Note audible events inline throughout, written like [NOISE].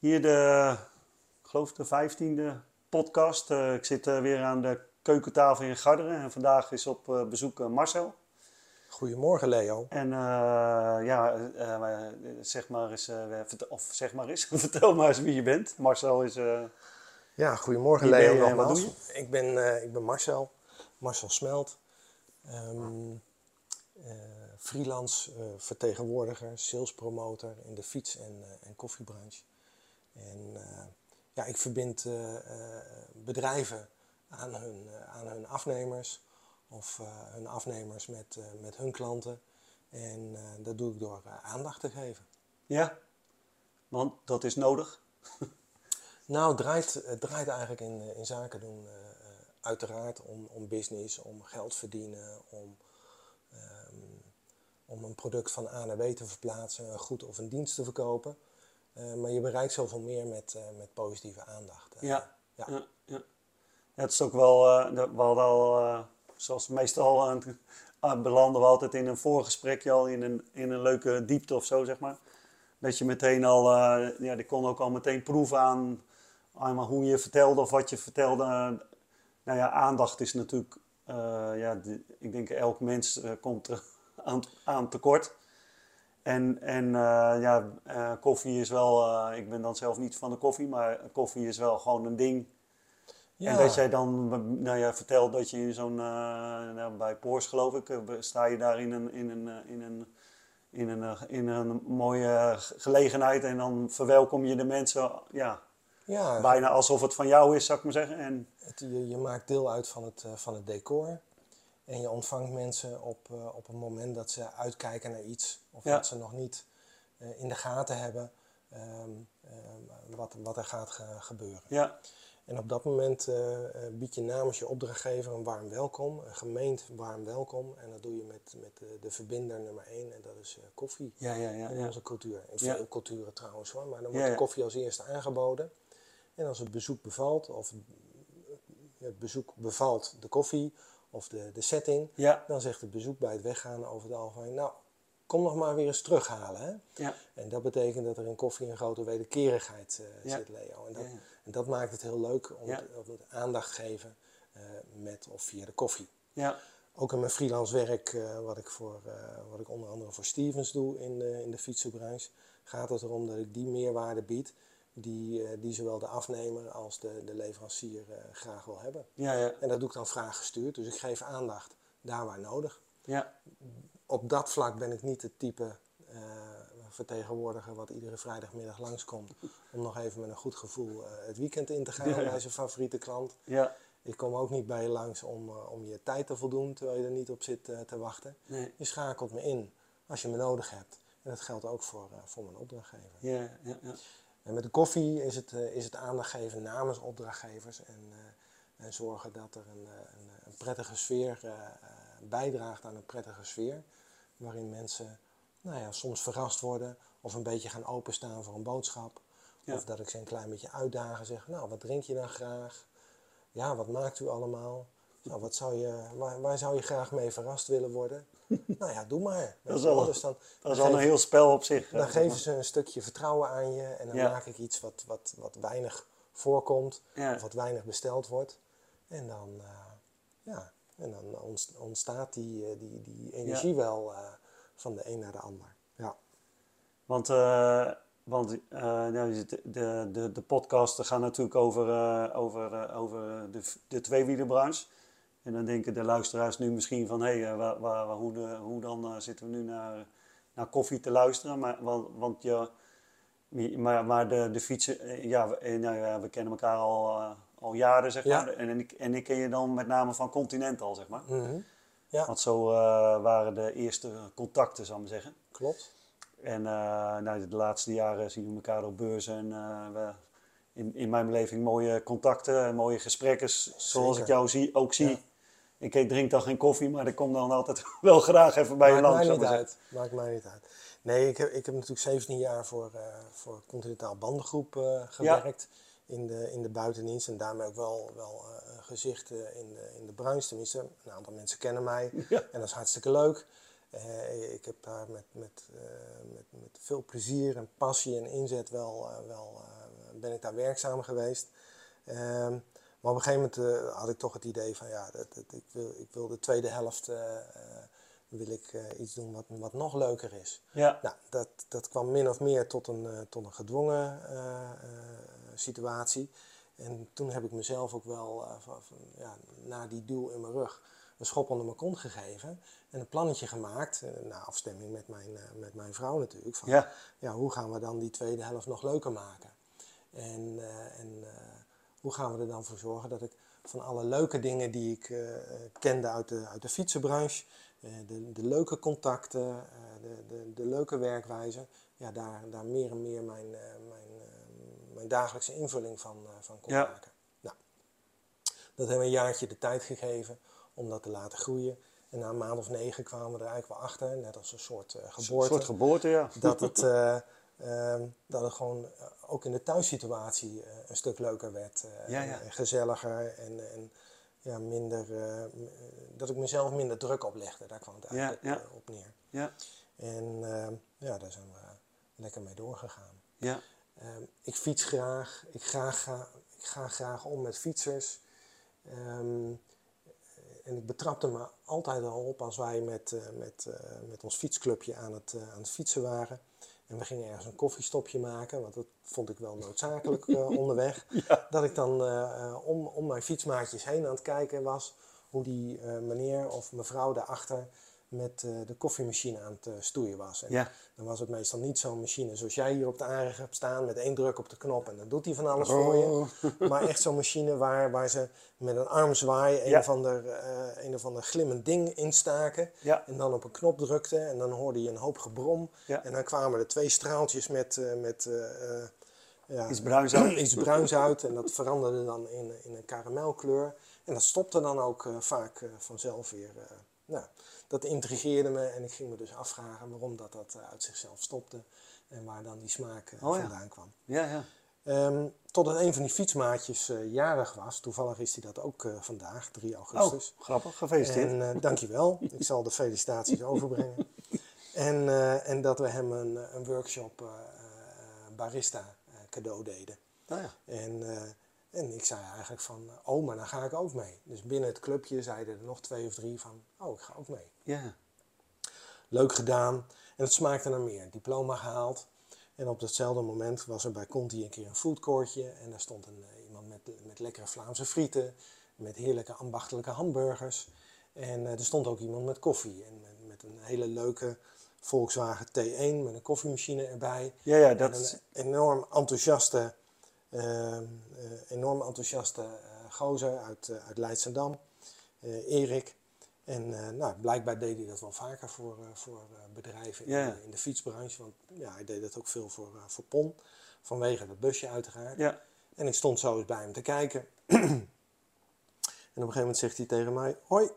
Hier de, ik geloof de vijftiende podcast. Uh, ik zit uh, weer aan de keukentafel in Garderen en vandaag is op uh, bezoek Marcel. Goedemorgen Leo. En ja, zeg maar eens, of zeg maar eens, [LAUGHS] vertel maar eens wie je bent. Marcel is... ja, goedemorgen Leo wat doe je? Ik ben, ik ben Marcel, Marcel Smelt. Um, freelance vertegenwoordiger, sales promotor in de fiets- en, en koffiebranche. En uh, ja, ik verbind uh, bedrijven aan hun, aan hun afnemers of hun afnemers met, met hun klanten. En dat doe ik door aandacht te geven. Ja, want dat is nodig. [LAUGHS] nou, het draait, het draait eigenlijk in, in zaken doen uiteraard om, om business, om geld verdienen, om, um, om een product van A naar B te verplaatsen, een goed of een dienst te verkopen. Uh, maar je bereikt zoveel meer met, uh, met positieve aandacht. Uh, ja. Ja. ja. Het is ook wel, we hadden al, zoals meestal belanden we altijd in een voorgesprekje al in een, in een leuke diepte of zo, zeg maar. Dat je meteen al, ja, die kon ook al meteen proeven aan, aan hoe je vertelde of wat je vertelde. nou ja, aandacht is natuurlijk, ja, de, ik denk elk mens komt er aan, aan tekort. En, en uh, ja, uh, koffie is wel, uh, ik ben dan zelf niet van de koffie, maar koffie is wel gewoon een ding. Ja. En dat jij dan, nou ja, vertelt dat je in zo'n, nou, bij Poors geloof ik, sta je daar in een, in een, in een, in een, in een mooie gelegenheid en dan verwelkom je de mensen, ja, ja bijna alsof het van jou is, zou ik maar zeggen. En, het, je, je, maakt deel uit van het, van het decor. En je ontvangt mensen op, uh, op een moment dat ze uitkijken naar iets. Of dat ze nog niet uh, in de gaten hebben um, uh, wat, wat er gaat ge gebeuren. Ja. En op dat moment bied je namens je opdrachtgever een warm welkom, een gemeend warm welkom. En dat doe je met, met de verbinder nummer één en dat is koffie ja, ja, ja, in onze cultuur. In veel culturen trouwens hoor, maar dan wordt de koffie als eerste aangeboden. En als het bezoek bevalt, of het bezoek bevalt de koffie, of de, de setting, ja. dan zegt het bezoek bij het weggaan over het algemeen, nou, kom nog maar weer eens terughalen. Hè? Ja. En dat betekent dat er in koffie een grote wederkerigheid uh, zit, Leo. En dat, en dat, maakt het heel leuk om, het, het aandacht geven uh, met of via de koffie. Ja. Ook in mijn freelance werk, uh, wat, ik voor, wat ik onder andere voor Stevens doe in de, in de fietsenbranche, gaat het erom dat ik die meerwaarde bied die, uh, die zowel de afnemer als de, de leverancier uh, graag wil hebben. Ja, ja. En dat doe ik dan vraaggestuurd, dus ik geef aandacht daar waar nodig. Ja. Op dat vlak ben ik niet het type uh, vertegenwoordiger wat iedere vrijdagmiddag langskomt om nog even met een goed gevoel het weekend in te gaan ja, bij zijn favoriete klant. Ja. Ik kom ook niet bij je langs om, om je tijd te voldoen terwijl je er niet op zit te wachten. Nee. Je schakelt me in als je me nodig hebt. En dat geldt ook voor, voor mijn opdrachtgever. Ja, ja, ja. En met de koffie is het, uh, is het aandacht geven namens opdrachtgevers en, uh, en zorgen dat er een, eh, een, een prettige sfeer bijdraagt aan een prettige sfeer. Waarin mensen nou ja, soms verrast worden of een beetje gaan openstaan voor een boodschap. Ja. Of dat ik ze een klein beetje uitdagen, zeg, nou wat drink je dan graag? Ja, wat maakt u allemaal? Nou, wat zou je, waar, waar zou je graag mee verrast willen worden? [LAUGHS] nou ja, doe maar. Dat is al, dus dan, dat is al een heel spel op zich. Dan geven ze een stukje vertrouwen aan je en dan maak ik iets wat, wat, wat weinig voorkomt of wat weinig besteld wordt. En dan, uh, ja, en dan ontstaat die, uh, die, die energie wel uh, van de een naar de ander. Ja. Want, want nou, de, de, de podcasten gaan natuurlijk over, over, over de, de tweewielenbranche. En dan denken de luisteraars nu misschien van, hé, hey, waar, waar, hoe, de, hoe dan uh, zitten we nu naar, naar koffie te luisteren? Maar, want, want je, maar, maar de, de fietsen, eh, ja, we, eh, nou ja, we kennen elkaar al, uh, al jaren, zeg maar. En, en, ik, en ik ken je dan met name van Continental, zeg maar. Mm -hmm. ja. Want zo uh, waren de eerste contacten, zou ik maar zeggen. Klopt. En nou, de laatste jaren zien we elkaar op beurzen en we in, in mijn beleving mooie contacten, mooie gesprekken, zoals ik jou zie, ook zie. Ja ik drink dan geen koffie, maar ik kom dan altijd [LAUGHS] wel graag even bij je langs. Maakt mij niet uit. Maakt mij niet uit. Nee, ik heb, ik heb natuurlijk 17 jaar voor, uh, voor Continentaal Bandengroep uh, gewerkt in, de, in de buitendienst. En daarmee ook wel, wel uh, gezicht in, de, in de branche. Tenminste, een aantal mensen kennen mij. [LAUGHS] Ja. En dat is hartstikke leuk. ik heb daar met, met, met, met veel plezier en passie en inzet wel, wel, ben ik daar werkzaam geweest. Ehm, maar op een gegeven moment had ik toch het idee van ja, dat, dat, ik, wil, ik wil de tweede helft wil ik iets doen wat, wat nog leuker is. Ja. Nou, dat, dat kwam min of meer tot een, tot een gedwongen situatie. En toen heb ik mezelf ook wel van, van, ja, na die duw in mijn rug een schop onder mijn kont gegeven en een plannetje gemaakt, na afstemming met mijn, met mijn vrouw natuurlijk, van ja. ja. hoe gaan we dan die tweede helft nog leuker maken? En, en hoe gaan we er dan voor zorgen dat ik van alle leuke dingen die ik kende uit de, uit de fietsenbranche, de, de leuke contacten, de, de, de leuke werkwijze, ja, daar, daar meer en meer mijn, mijn, mijn dagelijkse invulling van, van kon ja. maken. Nou, dat hebben we een jaartje de tijd gegeven om dat te laten groeien. En na een maand of negen kwamen we er eigenlijk wel achter, net als een soort geboorte. Een soort geboorte, ja. Dat het, dat het gewoon ook in de thuissituatie een stuk leuker werd. Ja, ja. En gezelliger en, en ja, minder, dat ik mezelf minder druk oplegde. Daar kwam het eigenlijk op neer. Ja. En ja, daar zijn we lekker mee doorgegaan. Ja. Ehm, ik fiets graag, ik, graag, ga, ik ga graag om met fietsers. Um, en ik betrapte me altijd al op als wij met, uh, met, uh, met ons fietsclubje aan het, uh, aan het fietsen waren. En we gingen ergens een koffiestopje maken, want dat vond ik wel noodzakelijk [LAUGHS] onderweg. Ja. Dat ik dan om, om mijn fietsmaatjes heen aan het kijken was hoe die meneer of mevrouw daarachter met uh, de koffiemachine aan het uh, stoeien was. En ja. dan was het meestal niet zo'n machine zoals jij hier op de aanrecht hebt staan met één druk op de knop en dan doet hij van alles oh. voor je. [LAUGHS] Maar echt zo'n machine waar, waar ze met een arm zwaaien een, ja. of ander, uh, een of ander glimmend ding instaken ja. en dan op een knop drukte en dan hoorde je een hoop gebrom en dan kwamen er twee straaltjes met, met ja, iets bruins uit. [CLEARS THROAT] iets bruins uit en dat veranderde dan in, in een karamelkleur en dat stopte dan ook vaak vanzelf weer. nou, dat intrigeerde me en ik ging me dus afvragen waarom dat, dat eh, uit zichzelf stopte en waar dan die smaak uh, vandaan kwam. Ja, ja. Um, totdat een van die fietsmaatjes uh, jarig was. Toevallig is hij dat ook uh, vandaag, 3 augustus. Oh, grappig. Gefeliciteerd. En uh, dankjewel. [LAUGHS] ik zal de felicitaties overbrengen. En, en dat we hem een, een workshop barista cadeau deden. Oh, ja. En en ik zei eigenlijk van, oh, maar dan ga ik ook mee. Dus binnen het clubje zeiden er nog twee of drie van, oh, ik ga ook mee. Ja. Leuk gedaan. En het smaakte naar meer. Diploma gehaald. En op datzelfde moment was er bij Conti een keer een foodcourtje. En daar stond een, uh, iemand met, met lekkere Vlaamse frieten. Met heerlijke ambachtelijke hamburgers. En uh, er stond ook iemand met koffie. En met, met een hele leuke Volkswagen T1 met een koffiemachine erbij. Ja, ja, dat is... een enorm enthousiaste eh, enorm enthousiaste eh, gozer uit, eh, uit Leidsendam, Erik. En nou, blijkbaar deed hij dat wel vaker voor, voor bedrijven in, de, in, de, fietsbranche. Want ja, hij deed dat ook veel voor, voor PON, vanwege dat busje uiteraard. En ik stond zo eens bij hem te kijken. [CLEARS THROAT] en op een gegeven moment zegt hij tegen mij: Hoi,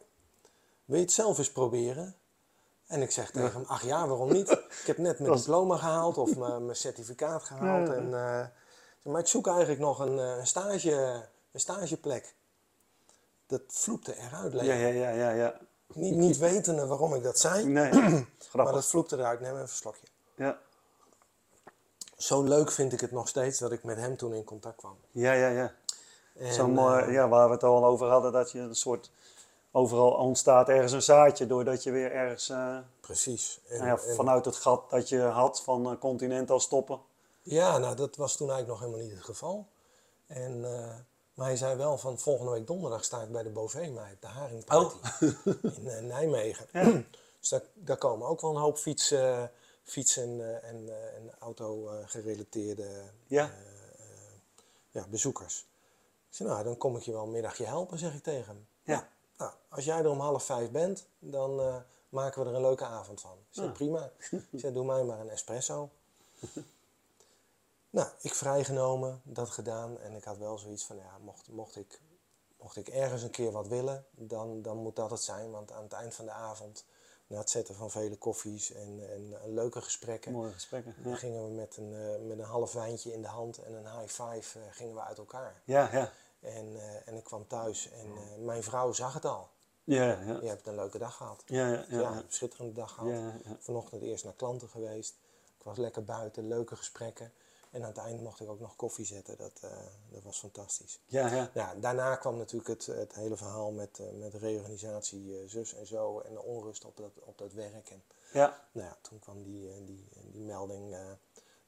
wil je het zelf eens proberen? En ik zeg tegen hem: Ach ja, waarom niet? Ik heb net mijn [LAUGHS] diploma gehaald of mijn certificaat gehaald. En maar ik zoek eigenlijk nog een, eh, een, stage, een stageplek. Dat vloepte eruit. Ja, ja, ja, ja, ja. Niet, niet wetende waarom ik dat zei. Nee, [CLEARS THROAT] maar dat vloepte eruit. Neem even een slokje. Ja. Zo leuk vind ik het nog steeds dat ik met hem toen in contact kwam. Ja, ja, ja. Zo mooi, uh, ja, waar we het al over hadden, dat je een soort overal ontstaat ergens een zaadje doordat je weer ergens. Uh, Precies. En, nou ja, vanuit het gat dat je had van uh, Continental stoppen. Ja, nou dat was toen eigenlijk nog helemaal niet het geval. En, uh, maar hij zei wel van volgende week donderdag sta ik bij de Bovee de Haringparty oh. [LAUGHS] in uh, Nijmegen. Ja. [CLEARS THROAT] dus daar, daar, komen ook wel een hoop fietsen, fietsen uh, en, en auto-gerelateerde ja. ja, bezoekers. Ik zei, nou dan kom ik je wel een middagje helpen, zeg ik tegen hem. Ja. Nou, als jij er om half vijf bent, dan maken we er een leuke avond van. Ik zei, prima. [LAUGHS] Ik zei, doe mij maar een espresso. [LAUGHS] Nou, ik vrijgenomen, dat gedaan. En ik had wel zoiets van, ja, mocht, mocht, ik, mocht ik ergens een keer wat willen, dan, dan moet dat het zijn. Want aan het eind van de avond, na het zetten van vele koffies en, en leuke gesprekken, Mooie gesprekken ja. gingen we met een, uh, met een half wijntje in de hand en een high five uh, gingen we uit elkaar. Ja, ja. En, uh, en ik kwam thuis en mijn vrouw zag het al. Ja, ja. Je hebt een leuke dag gehad. Ja, ja, ja, ja. een schitterende dag gehad. Vanochtend eerst naar klanten geweest. Ik was lekker buiten, leuke gesprekken. En aan het eind mocht ik ook nog koffie zetten. Dat, eh, dat was fantastisch. Ja, ja. Ja, daarna kwam natuurlijk het, het hele verhaal met, uh, met reorganisatie uh, zus en zo. En de onrust op dat, op dat werk. En, ja. Nou ja, toen kwam die, die, die melding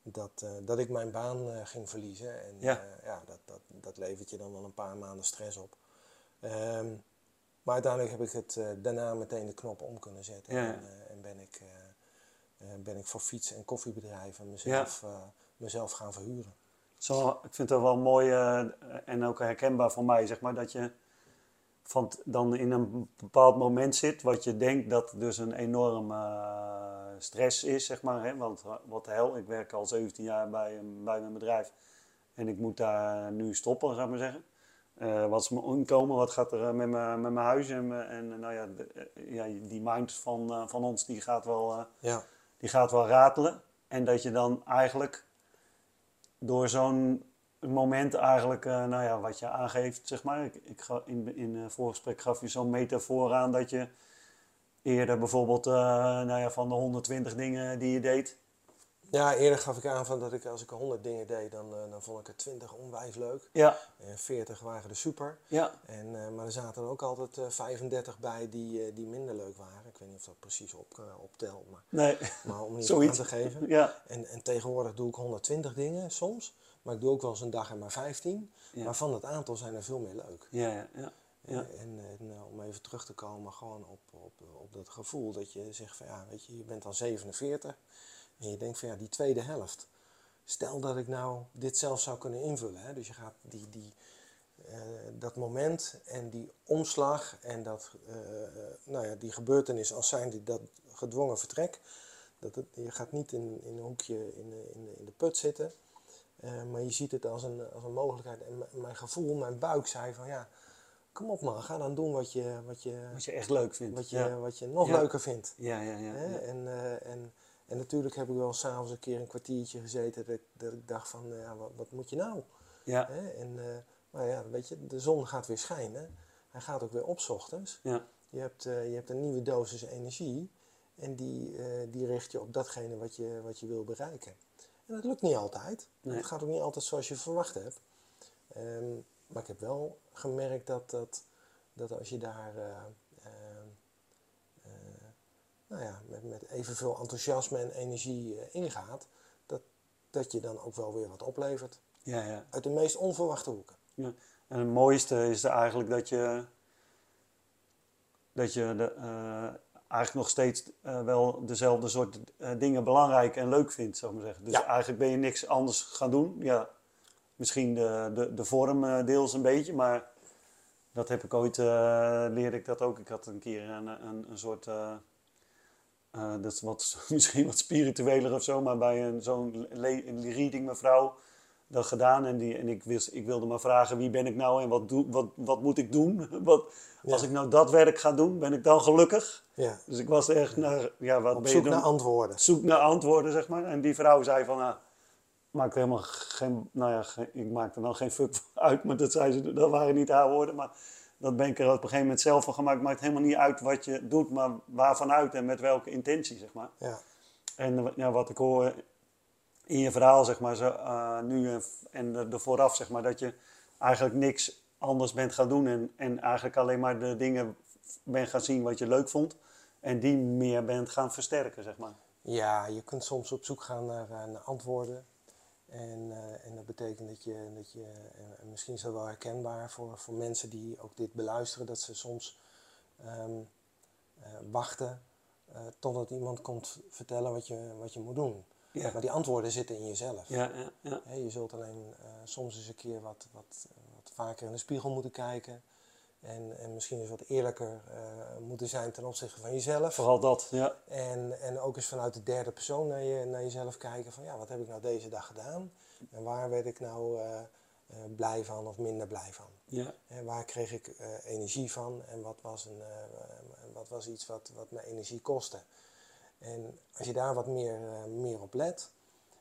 dat, dat ik mijn baan ging verliezen. En Ja. ja, dat, dat, dat levert je dan wel een paar maanden stress op. Ehm, maar uiteindelijk heb ik het eh, daarna meteen de knop om kunnen zetten. Ja. En, eh, en ben, ik, eh, eh, ben ik voor fiets- en koffiebedrijven mezelf, eh, mezelf gaan verhuren. Zo, ik vind het wel mooi eh, en ook herkenbaar voor mij, zeg maar, dat je van dan in een bepaald moment zit wat je denkt dat dus een enorm eh, stress is, zeg maar. Hè? Want eh, wat de hel, ik werk al 17 jaar bij, bij mijn bedrijf en ik moet daar nu stoppen, zou ik maar zeggen. Wat is mijn inkomen, wat gaat er met, mijn, met mijn huis en, en nou ja, de- ja, die mind van, van ons die gaat wel... Ja, die gaat wel ratelen. En dat je dan eigenlijk door zo'n moment eigenlijk, eh, nou ja, wat je aangeeft, zeg maar. Ik, ik ga in, in het voorgesprek gaf je zo'n metafoor aan dat je eerder bijvoorbeeld, eh, nou ja, van de 120 dingen die je deed. Ja, eerder gaf ik aan van dat ik als ik 100 dingen deed, dan, eh, dan vond ik er 20 onwijs leuk. Ja, En 40 waren er super. ja, En, eh, maar er zaten er ook altijd eh, 35 bij die, die minder leuk waren. Ik weet niet of dat precies op, optelt, maar, nee, maar om [LAUGHS] niet aan te geven. Ja, En, en tegenwoordig doe ik 120 dingen soms. Maar ik doe ook wel eens een dag en maar 15. Ja. Maar van dat aantal zijn er veel meer leuk. ja, ja, ja. Ja. En, en om even terug te komen gewoon op, op, op dat gevoel dat je zegt van ja, weet je, je bent dan 47. En je denkt van ja, die tweede helft. Stel dat ik nou dit zelf zou kunnen invullen. Hè? Dus je gaat die, die, eh, dat moment en die omslag en dat, eh, nou ja, die gebeurtenis als zijn die dat gedwongen vertrek. Dat het, je gaat niet in, in een hoekje in de, in in de put zitten. eh, maar je ziet het als een, als een mogelijkheid. En mijn gevoel, mijn buik zei van ja, kom op man, ga dan doen wat je, wat je, Wat je echt leuk vindt. wat je, ja. wat je nog Ja. leuker vindt. Ja, ja, ja. Hè? ja. En, en, en natuurlijk heb ik wel s'avonds een keer een kwartiertje gezeten dat ik, dat ik dacht van, eh, ja, wat, wat moet je nou? Ja, Hè? En, eh, maar ja, weet je, de zon gaat weer schijnen. Hij gaat ook weer op 's ochtends. ja, Je hebt, eh, je hebt een nieuwe dosis energie en die, eh, die richt je op datgene wat je, wat je wil bereiken. En dat lukt niet altijd. Nee. Het gaat ook niet altijd zoals je verwacht hebt. Ehm, maar ik heb wel gemerkt dat, dat, dat als je daar nou ja, met, met evenveel enthousiasme en energie eh, ingaat, dat, dat je dan ook wel weer wat oplevert. ja, ja. Uit de meest onverwachte hoeken. Ja. En het mooiste is er eigenlijk dat je, dat je de, eh, eigenlijk nog steeds eh, wel dezelfde soort dingen belangrijk en leuk vindt, zou ik maar zeggen. Dus Ja. eigenlijk ben je niks anders gaan doen. Ja, misschien de, de, de vorm deels een beetje, maar dat heb ik ooit, leerde ik dat ook. Ik had een keer een, een, een soort, eh, dat is wat, [LAUGHS] misschien wat spiritueler of zo, maar bij een, zo'n reading mevrouw dat gedaan. En, die, en ik, wist, ik wilde maar vragen wie ben ik nou en wat, doe, wat, wat moet ik doen? [LAUGHS] Wat, Als ik nou dat werk ga doen, ben ik dan gelukkig? Ja. Dus ik was echt naar, ja, wat Op ben zoek je naar antwoorden. zoek naar antwoorden, zeg maar. En die vrouw zei van, nou, maakt helemaal geen, nou ja, geen- ik maakte dan geen fuck uit, maar dat, zei ze, dat waren niet haar woorden. Maar dat ben ik er op een gegeven moment zelf van gemaakt. Maakt helemaal niet uit wat je doet, maar waarvan uit en met welke intentie, zeg maar. Ja. En ja, wat ik hoor in je verhaal, zeg maar, zo, eh, nu en, de vooraf, zeg maar, dat je eigenlijk niks anders bent gaan doen en, en eigenlijk alleen maar de dingen bent gaan zien wat je leuk vond. En die meer bent gaan versterken, zeg maar. Ja, je kunt soms op zoek gaan naar, eh, naar antwoorden. En, eh, en dat betekent dat je, dat je en- en misschien is dat wel herkenbaar voor, voor mensen die ook dit beluisteren, dat ze soms ehm, eh, wachten eh, totdat iemand komt vertellen wat je, wat je moet doen. Ja. Maar die antwoorden zitten in jezelf. Ja, ja, ja. Je zult alleen eh, soms eens een keer wat, wat, wat vaker in de spiegel moeten kijken. En, en misschien eens wat eerlijker eh, moeten zijn ten opzichte van jezelf. Vooral dat, ja. En, en ook eens vanuit de derde persoon naar, je, naar jezelf kijken van ja, wat heb ik nou deze dag gedaan? En waar werd ik nou eh, eh, blij van of minder blij van? ja. En waar kreeg ik energie van en wat was, een, wat was iets wat, wat me energie kostte? En als je daar wat meer, meer op let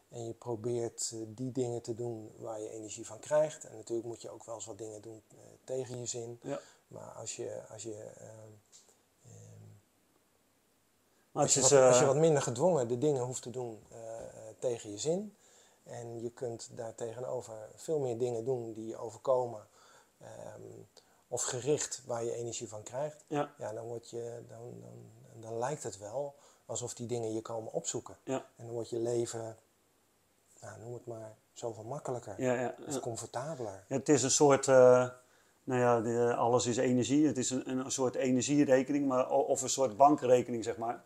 en je probeert die dingen te doen waar je energie van krijgt. En natuurlijk moet je ook wel eens wat dingen doen tegen je zin. ja. Maar als je, als je ehm, ehm, als je, is, wat, als je eh, wat minder gedwongen de dingen hoeft te doen eh, eh, tegen je zin. En je kunt daar tegenover veel meer dingen doen die je overkomen. ehm, of gericht waar je energie van krijgt. Ja. Ja, dan, word je, dan, dan, dan lijkt het wel alsof die dingen je komen opzoeken. Ja. En dan wordt je leven, nou, noem het maar, zoveel makkelijker. Ja, ja, Of ja. comfortabeler. Het is een soort, nou ja, de- alles is energie. Het is een, een soort energierekening, maar, of een soort bankrekening, zeg maar.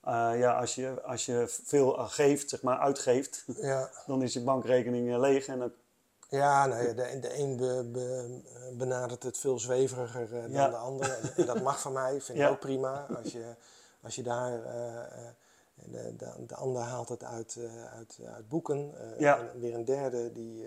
Eh, ja, als je, als je veel eh, geeft, zeg maar, uitgeeft, [LAUGHS] Ja, dan is je bankrekening eh, leeg. En dan, ja, nou ja de, de een be- be- benadert het veel zweveriger dan Ja. de ander. En, en dat mag van mij, vind ik ook prima. Als je, als je daar, de, de, de ander haalt het uit, uit, uit boeken. Ja. En weer een derde die,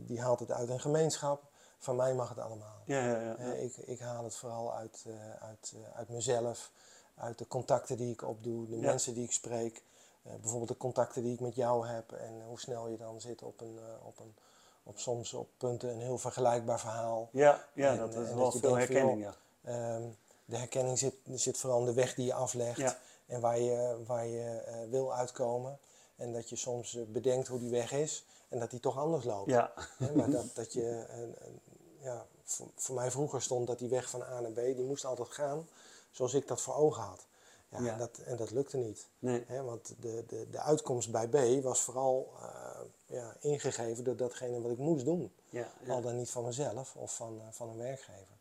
die haalt het uit een gemeenschap. Van mij mag het allemaal. ja, ja, ja, ik, ik haal het vooral uit, eh, uit, eh, uit mezelf, uit de contacten die ik opdoe, de mensen die ik spreek. Eh, bijvoorbeeld de contacten die ik met jou heb en hoe snel je dan zit op, een, op, een, op soms op punten een heel vergelijkbaar verhaal. ja, ja En, dat is wel veel denkt herkenning, ja. Ehm, de herkenning zit, zit vooral in de weg die je aflegt Ja. en waar je, waar je wil uitkomen. En dat je soms bedenkt hoe die weg is en dat die toch anders loopt. Ja, maar dat, dat je, ja, voor, voor mij vroeger stond dat die weg van A naar B, die moest altijd gaan zoals ik dat voor ogen had. Ja, Ja. En, dat, en dat lukte niet. nee, Hè, want de, de, de uitkomst bij B was vooral eh, ja, ingegeven door datgene wat ik moest doen. ja, Al dan niet van mezelf of van, eh, van een werkgever.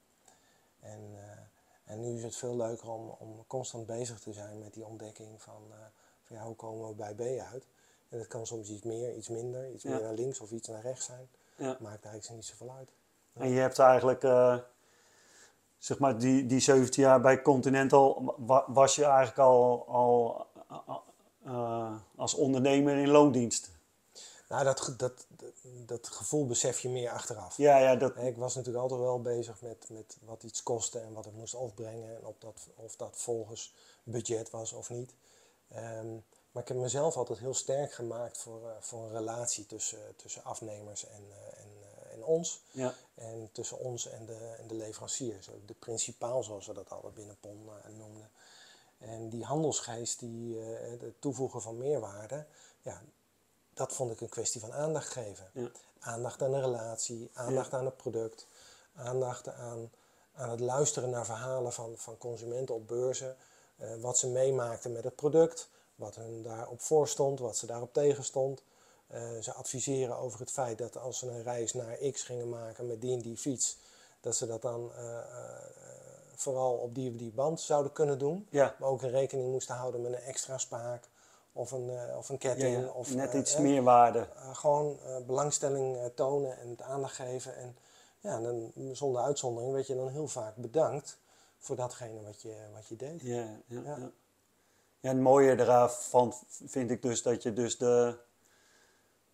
En, eh, en nu is het veel leuker om, om constant bezig te zijn met die ontdekking van, van ja, hoe komen we bij B uit. En het kan soms iets meer, iets minder, iets meer naar links of iets naar rechts zijn. Maakt eigenlijk niet zoveel uit. En je hebt eigenlijk, eh, zeg maar, die, die 17 jaar bij Continental, wa- was je eigenlijk al, al eh, als ondernemer in loondienst. Nou, dat, dat, dat, gevoel besef je meer achteraf. Ja, ja, dat, Ik was natuurlijk altijd wel bezig met, met wat iets kostte en wat het moest opbrengen en of dat, of dat volgens budget was of niet. Ehm, maar ik heb mezelf altijd heel sterk gemaakt voor, eh, voor een relatie tussen, tussen afnemers en, en ons. ja, En tussen ons en de, en de leverancier, zo de principaal zoals we dat altijd binnen PON eh, noemden. En die handelsgeest, die, eh, het toevoegen van meerwaarde, ja, dat vond ik een kwestie van aandacht geven. Ja. Aandacht aan de relatie, aandacht aan het product, aandacht aan, aan het luisteren naar verhalen van, van consumenten op beurzen. eh, wat ze meemaakten met het product, wat hun daarop voor stond, wat ze daarop tegen stond. Eh, ze adviseren over het feit dat als ze een reis naar X gingen maken met die en die fiets, dat ze dat dan eh, eh, vooral op die of die band zouden kunnen doen. ja, Maar ook in rekening moesten houden met een extra spaak of een, eh, of een ketting. ja. Of, net eh, iets eh, meer waarde. eh, gewoon eh, belangstelling eh, tonen en het aandacht geven. En ja, dan, zonder uitzondering werd je dan heel vaak bedankt voor datgene wat je, wat je deed. Ja, ja, ja. Ja. ja. het mooie ervan vind ik dus dat je dus de,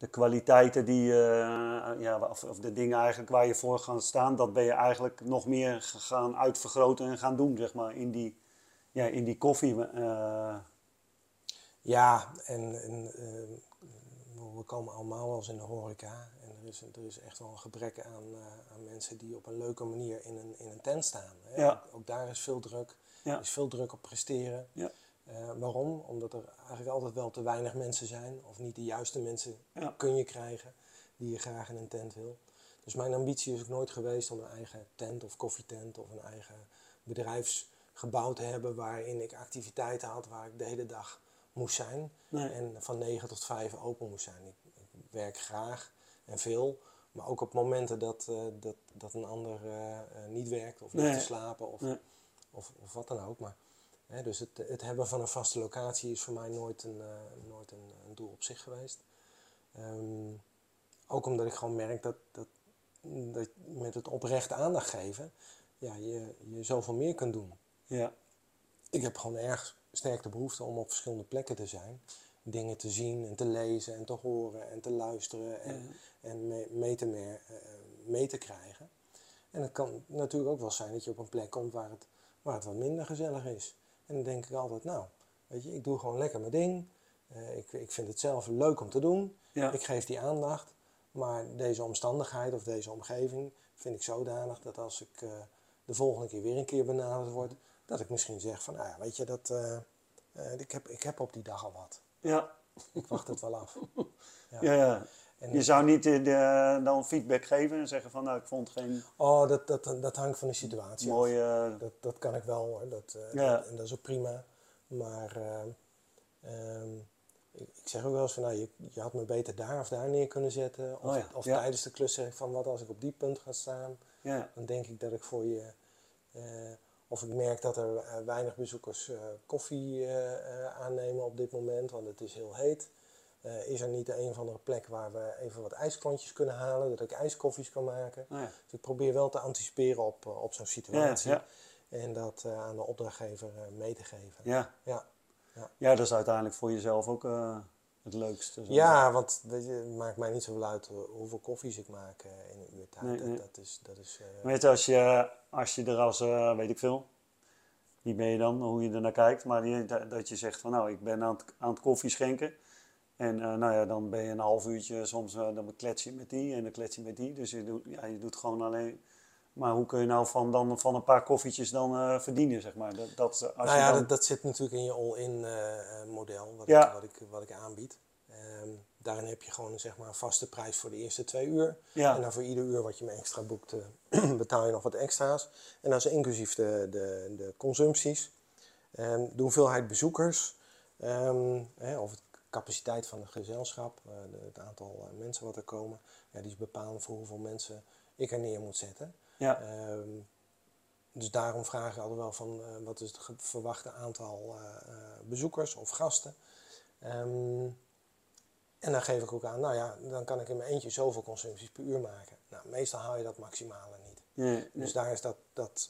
de kwaliteiten die, eh, ja, of, of de dingen eigenlijk waar je voor gaat staan, dat ben je eigenlijk nog meer gaan uitvergroten en gaan doen, zeg maar, in die, ja, in die koffie. eh, Ja, en, en eh, we komen allemaal wel eens in de horeca. En er is, er is echt wel een gebrek aan, aan mensen die op een leuke manier in een, in een tent staan. Hè. Ja. Ook, ook daar is veel druk. Ja. Er is veel druk op presteren. Ja. Eh, waarom? Omdat er eigenlijk altijd wel te weinig mensen zijn. Of niet de juiste mensen Ja. kun je krijgen die je graag in een tent wil. Dus mijn ambitie is ook nooit geweest om een eigen tent of koffietent of een eigen bedrijfsgebouw te hebben waarin ik activiteiten had waar ik de hele dag moest zijn. Nee. En van 9 tot 5 open moest zijn. Ik, ik werk graag en veel, maar ook op momenten dat, eh, dat, dat een ander eh, niet werkt of Nee. te slapen of, Nee. of, of wat dan ook. Maar, dus het, het hebben van een vaste locatie is voor mij nooit een, eh, nooit een, een doel op zich geweest. Ehm, ook omdat ik gewoon merk dat, dat, dat met het oprecht aandacht geven, ja, je, je zoveel meer kunt doen. ja, Ik heb gewoon erg sterk de behoefte om op verschillende plekken te zijn. Dingen te zien en te lezen en te horen en te luisteren en, en mee, mee, te mer- eh, mee te krijgen. En het kan natuurlijk ook wel zijn dat je op een plek komt waar het, waar het wat minder gezellig is. En dan denk ik altijd, nou, weet je, ik doe gewoon lekker mijn ding. Eh, ik, ik vind het zelf leuk om te doen. Ja. Ik geef die aandacht. Maar deze omstandigheid of deze omgeving vind ik zodanig dat als ik eh, de volgende keer weer een keer benaderd word, dat ik misschien zeg van, nou ja, weet je, dat, eh, ik, heb, ik heb op die dag al wat. ja. Ik wacht het wel af. [LAUGHS] Ja, ja. En Je zou niet de, dan feedback geven en zeggen van nou ik vond geen Oh, dat, dat, dat hangt van de situatie mooie... Dat, dat kan ik wel hoor. Dat, eh, Ja. dat- en dat is ook prima. Maar ehm, ehm, ik, ik zeg ook wel eens van nou, je, je had me beter daar of daar neer kunnen zetten. Of, Oh ja, of ja. tijdens de klus zeg ik van wat als ik op die punt ga staan. ja, Dan denk ik dat ik voor je. eh, of ik merk dat er eh, weinig bezoekers koffie aannemen op dit moment, want het is heel heet. Eh, is er niet een of andere plek waar we even wat ijsklontjes kunnen halen, dat ik ijskoffies kan maken? oh ja. Dus ik probeer wel te anticiperen op, eh, op zo'n situatie. ja, En dat eh, aan de opdrachtgever mee te geven. ja. Ja, ja, dat is uiteindelijk voor jezelf ook het leukste. zo. ja want weet je, het maakt mij niet zoveel uit hoeveel koffies ik maak in een uur tijd. Nee, dat, nee. dat is, dat is Weet je, als je, als je er als, weet ik veel, wie ben je dan, hoe je er naar kijkt, maar die, dat, dat je zegt van nou, ik ben aan het, aan het koffie schenken. En eh, nou ja, dan ben je een half uurtje, soms eh, dan klets je met die en dan klets je met die. Dus je doet, ja, je doet gewoon alleen. Maar hoe kun je nou van, dan, van een paar koffietjes dan eh, verdienen, zeg maar? Dat, dat, als nou je ja, dan- dat, dat zit natuurlijk in je all-in model, wat, Ja. ik, wat, ik, wat ik aanbied. Ehm, daarin heb je gewoon zeg maar, een vaste prijs voor de eerste twee uur. Ja. En dan voor ieder uur wat je me extra boekt, [CLEARS THROAT] betaal je nog wat extra's. En dat is inclusief de, de, de consumpties. Ehm, de hoeveelheid bezoekers, ehm, hè, of de capaciteit van het gezelschap, eh, de- het aantal eh, mensen wat er komen, ja, die is bepalend voor hoeveel mensen ik er neer moet zetten. ja, Ehm, dus daarom vraag ik altijd wel van eh, wat is het verwachte aantal bezoekers of gasten. Ehm, en dan geef ik ook aan, nou ja, dan kan ik in mijn eentje zoveel consumpties per uur maken. Nou, meestal haal je dat maximale niet. ja, ja, Dus daar is dat, dat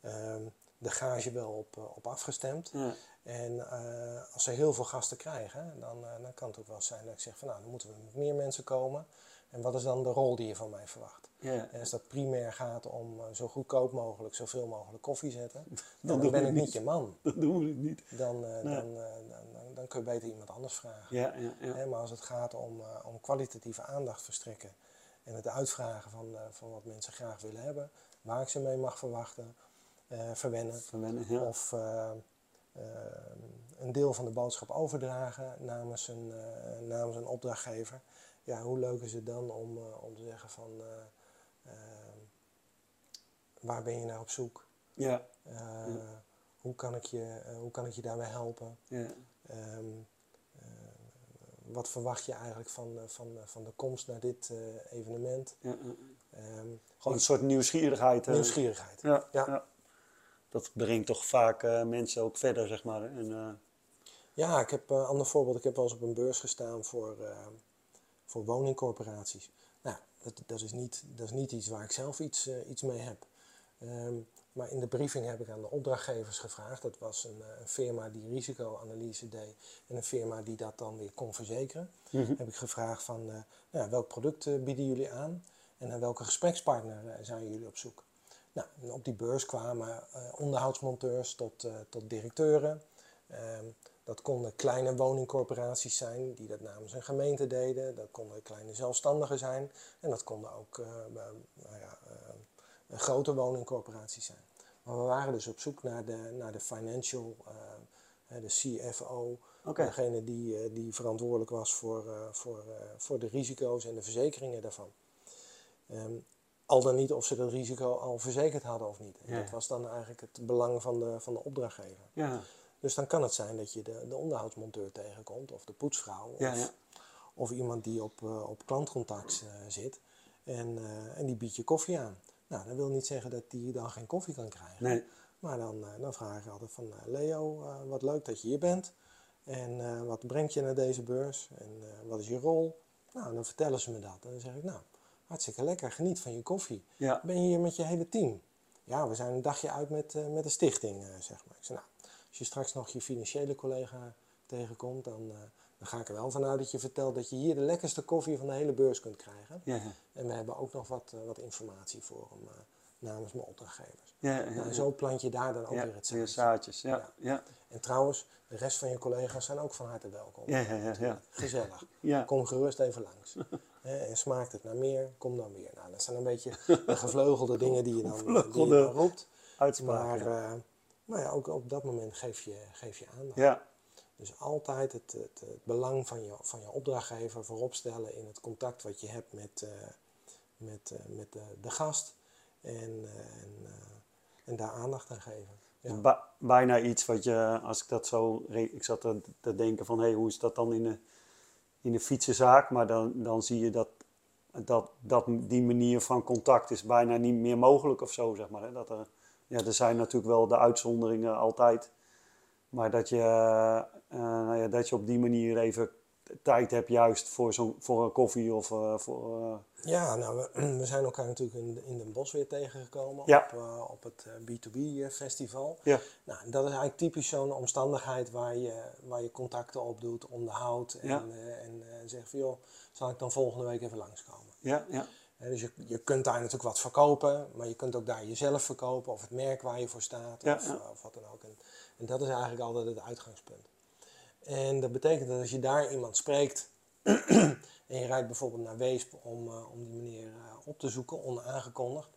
ehm, de gage wel op, op afgestemd. ja, En eh, als ze heel veel gasten krijgen, dan, eh, dan kan het ook wel zijn dat ik zeg van nou, dan moeten we met meer mensen komen. En wat is dan de rol die je van mij verwacht? ja. En als dat primair gaat om eh, zo goedkoop mogelijk, zoveel mogelijk koffie zetten, [LAUGHS] dan, ben ik niet. niet je man. Dat doen we niet. Dan, Nee. dan, dan, dan, kun je beter iemand anders vragen. Ja, maar als het gaat om, om kwalitatieve aandacht verstrekken en het uitvragen van, van wat mensen graag willen hebben, waar ik ze mee mag verwachten, verwennen, Verwennen, of een deel van de boodschap overdragen namens een, eh, namens een opdrachtgever. Ja, hoe leuk is het dan om, eh, om te zeggen van eh, eh, waar ben je naar op zoek? ja, hoe, kan ik je, hoe kan ik je daarbij helpen? ja. Ehm, eh, wat verwacht je eigenlijk van, van, van de komst naar dit evenement? ja, ja. Ehm, Gewoon een soort nieuwsgierigheid. nieuwsgierigheid. Ja, Ja. Dat brengt toch vaak eh, mensen ook verder, zeg maar. En, eh, Ja, ik heb een ander voorbeeld. Ik heb wel eens op een beurs gestaan voor, eh, voor woningcorporaties. Nou, dat, dat, is niet, dat is niet iets waar ik zelf iets, eh, iets mee heb. Ehm, maar in de briefing heb ik aan de opdrachtgevers gevraagd. Dat was een, eh, een firma die risicoanalyse deed en een firma die dat dan weer kon verzekeren. Heb ik gevraagd van eh, nou ja, welk product eh, bieden jullie aan en naar welke gesprekspartner eh, zijn jullie op zoek. Nou, op die beurs kwamen eh, onderhoudsmonteurs tot, eh, tot directeuren. Ehm, dat konden kleine woningcorporaties zijn die dat namens een gemeente deden. Dat konden kleine zelfstandigen zijn. En dat konden ook eh, nou ja, grote woningcorporaties zijn. Maar we waren dus op zoek naar de, naar de financial, de CFO. Degene die, die verantwoordelijk was voor, voor, voor de risico's en de verzekeringen daarvan. Ehm, al dan niet of ze dat risico al verzekerd hadden of niet. En Ja. dat was dan eigenlijk het belang van de, van de opdrachtgever. ja, Dus dan kan het zijn dat je de, de onderhoudsmonteur tegenkomt, of de poetsvrouw, Ja, of, ja. of iemand die op, eh, op klantcontact eh, zit en, eh, en die biedt je koffie aan. Nou, dat wil niet zeggen dat die dan geen koffie kan krijgen. nee. Maar dan, dan vraag ik altijd van Leo, wat leuk dat je hier bent. En wat brengt je naar deze beurs? En wat is je rol? Nou, dan vertellen ze me dat. En dan zeg ik, nou, hartstikke lekker, geniet van je koffie. Ja. Ben je hier met je hele team? Ja, we zijn een dagje uit met, eh, met de stichting, eh, zeg maar. Ik zeg, nou, als je straks nog je financiële collega tegenkomt, dan, eh, dan ga ik er wel vanuit dat je vertelt dat je hier de lekkerste koffie van de hele beurs kunt krijgen. Ja, ja. En we hebben ook nog wat, wat informatie voor hem namens mijn opdrachtgevers. Ja, ja, Nou, ja. en zo plant je daar dan ook weer het zaadje. zaadjes. Ja, Ja. En trouwens, de rest van je collega's zijn ook van harte welkom. Ja, ja, ja, ja. Gezellig. Kom gerust even langs. [LAUGHS] Hè, en smaakt het naar meer, kom dan weer. Nou, dat zijn een beetje [LAUGHS] de gevleugelde dingen die je dan, die je Gevleugelde dan roept. Maar ja. eh, nou ja, ook op dat moment geef je, geef je aandacht. ja. Dus altijd het, het, het, belang van je, van je opdrachtgever voorop stellen in het contact wat je hebt met, met, met de, de gast. En, en, en daar aandacht aan geven. Ja. bijna iets wat je, als ik dat zo, ik zat te, te denken van hé, hey, hoe is dat dan in de, in de fietsenzaak? Maar dan, dan zie je dat, dat, dat die manier van contact is bijna niet meer mogelijk of zo, zeg maar. Hè? Dat er, ja, er zijn natuurlijk wel de uitzonderingen altijd. Maar dat je, uh, nou ja, dat je op die manier even tijd hebt juist voor, zo'n voor een koffie of uh, voor... Uh... Ja, nou, we, [CLEARS THROAT] we, zijn elkaar natuurlijk in, in Den Bosch weer tegengekomen ja. op, uh, op het B2B festival. Ja. Nou, dat is eigenlijk typisch zo'n omstandigheid waar je, waar je contacten op doet, onderhoudt en, ja. en zegt van joh, zal ik dan volgende week even langskomen. Ja, ja. dus je, je kunt daar natuurlijk wat verkopen, maar je kunt ook daar jezelf verkopen of het merk waar je voor staat ja, of, of, wat dan ook. En, en dat is eigenlijk altijd het uitgangspunt. En dat betekent dat als je daar iemand spreekt [CLEARS THROAT] en je rijdt bijvoorbeeld naar Weesp om, uh, om die meneer uh, op te zoeken, onaangekondigd,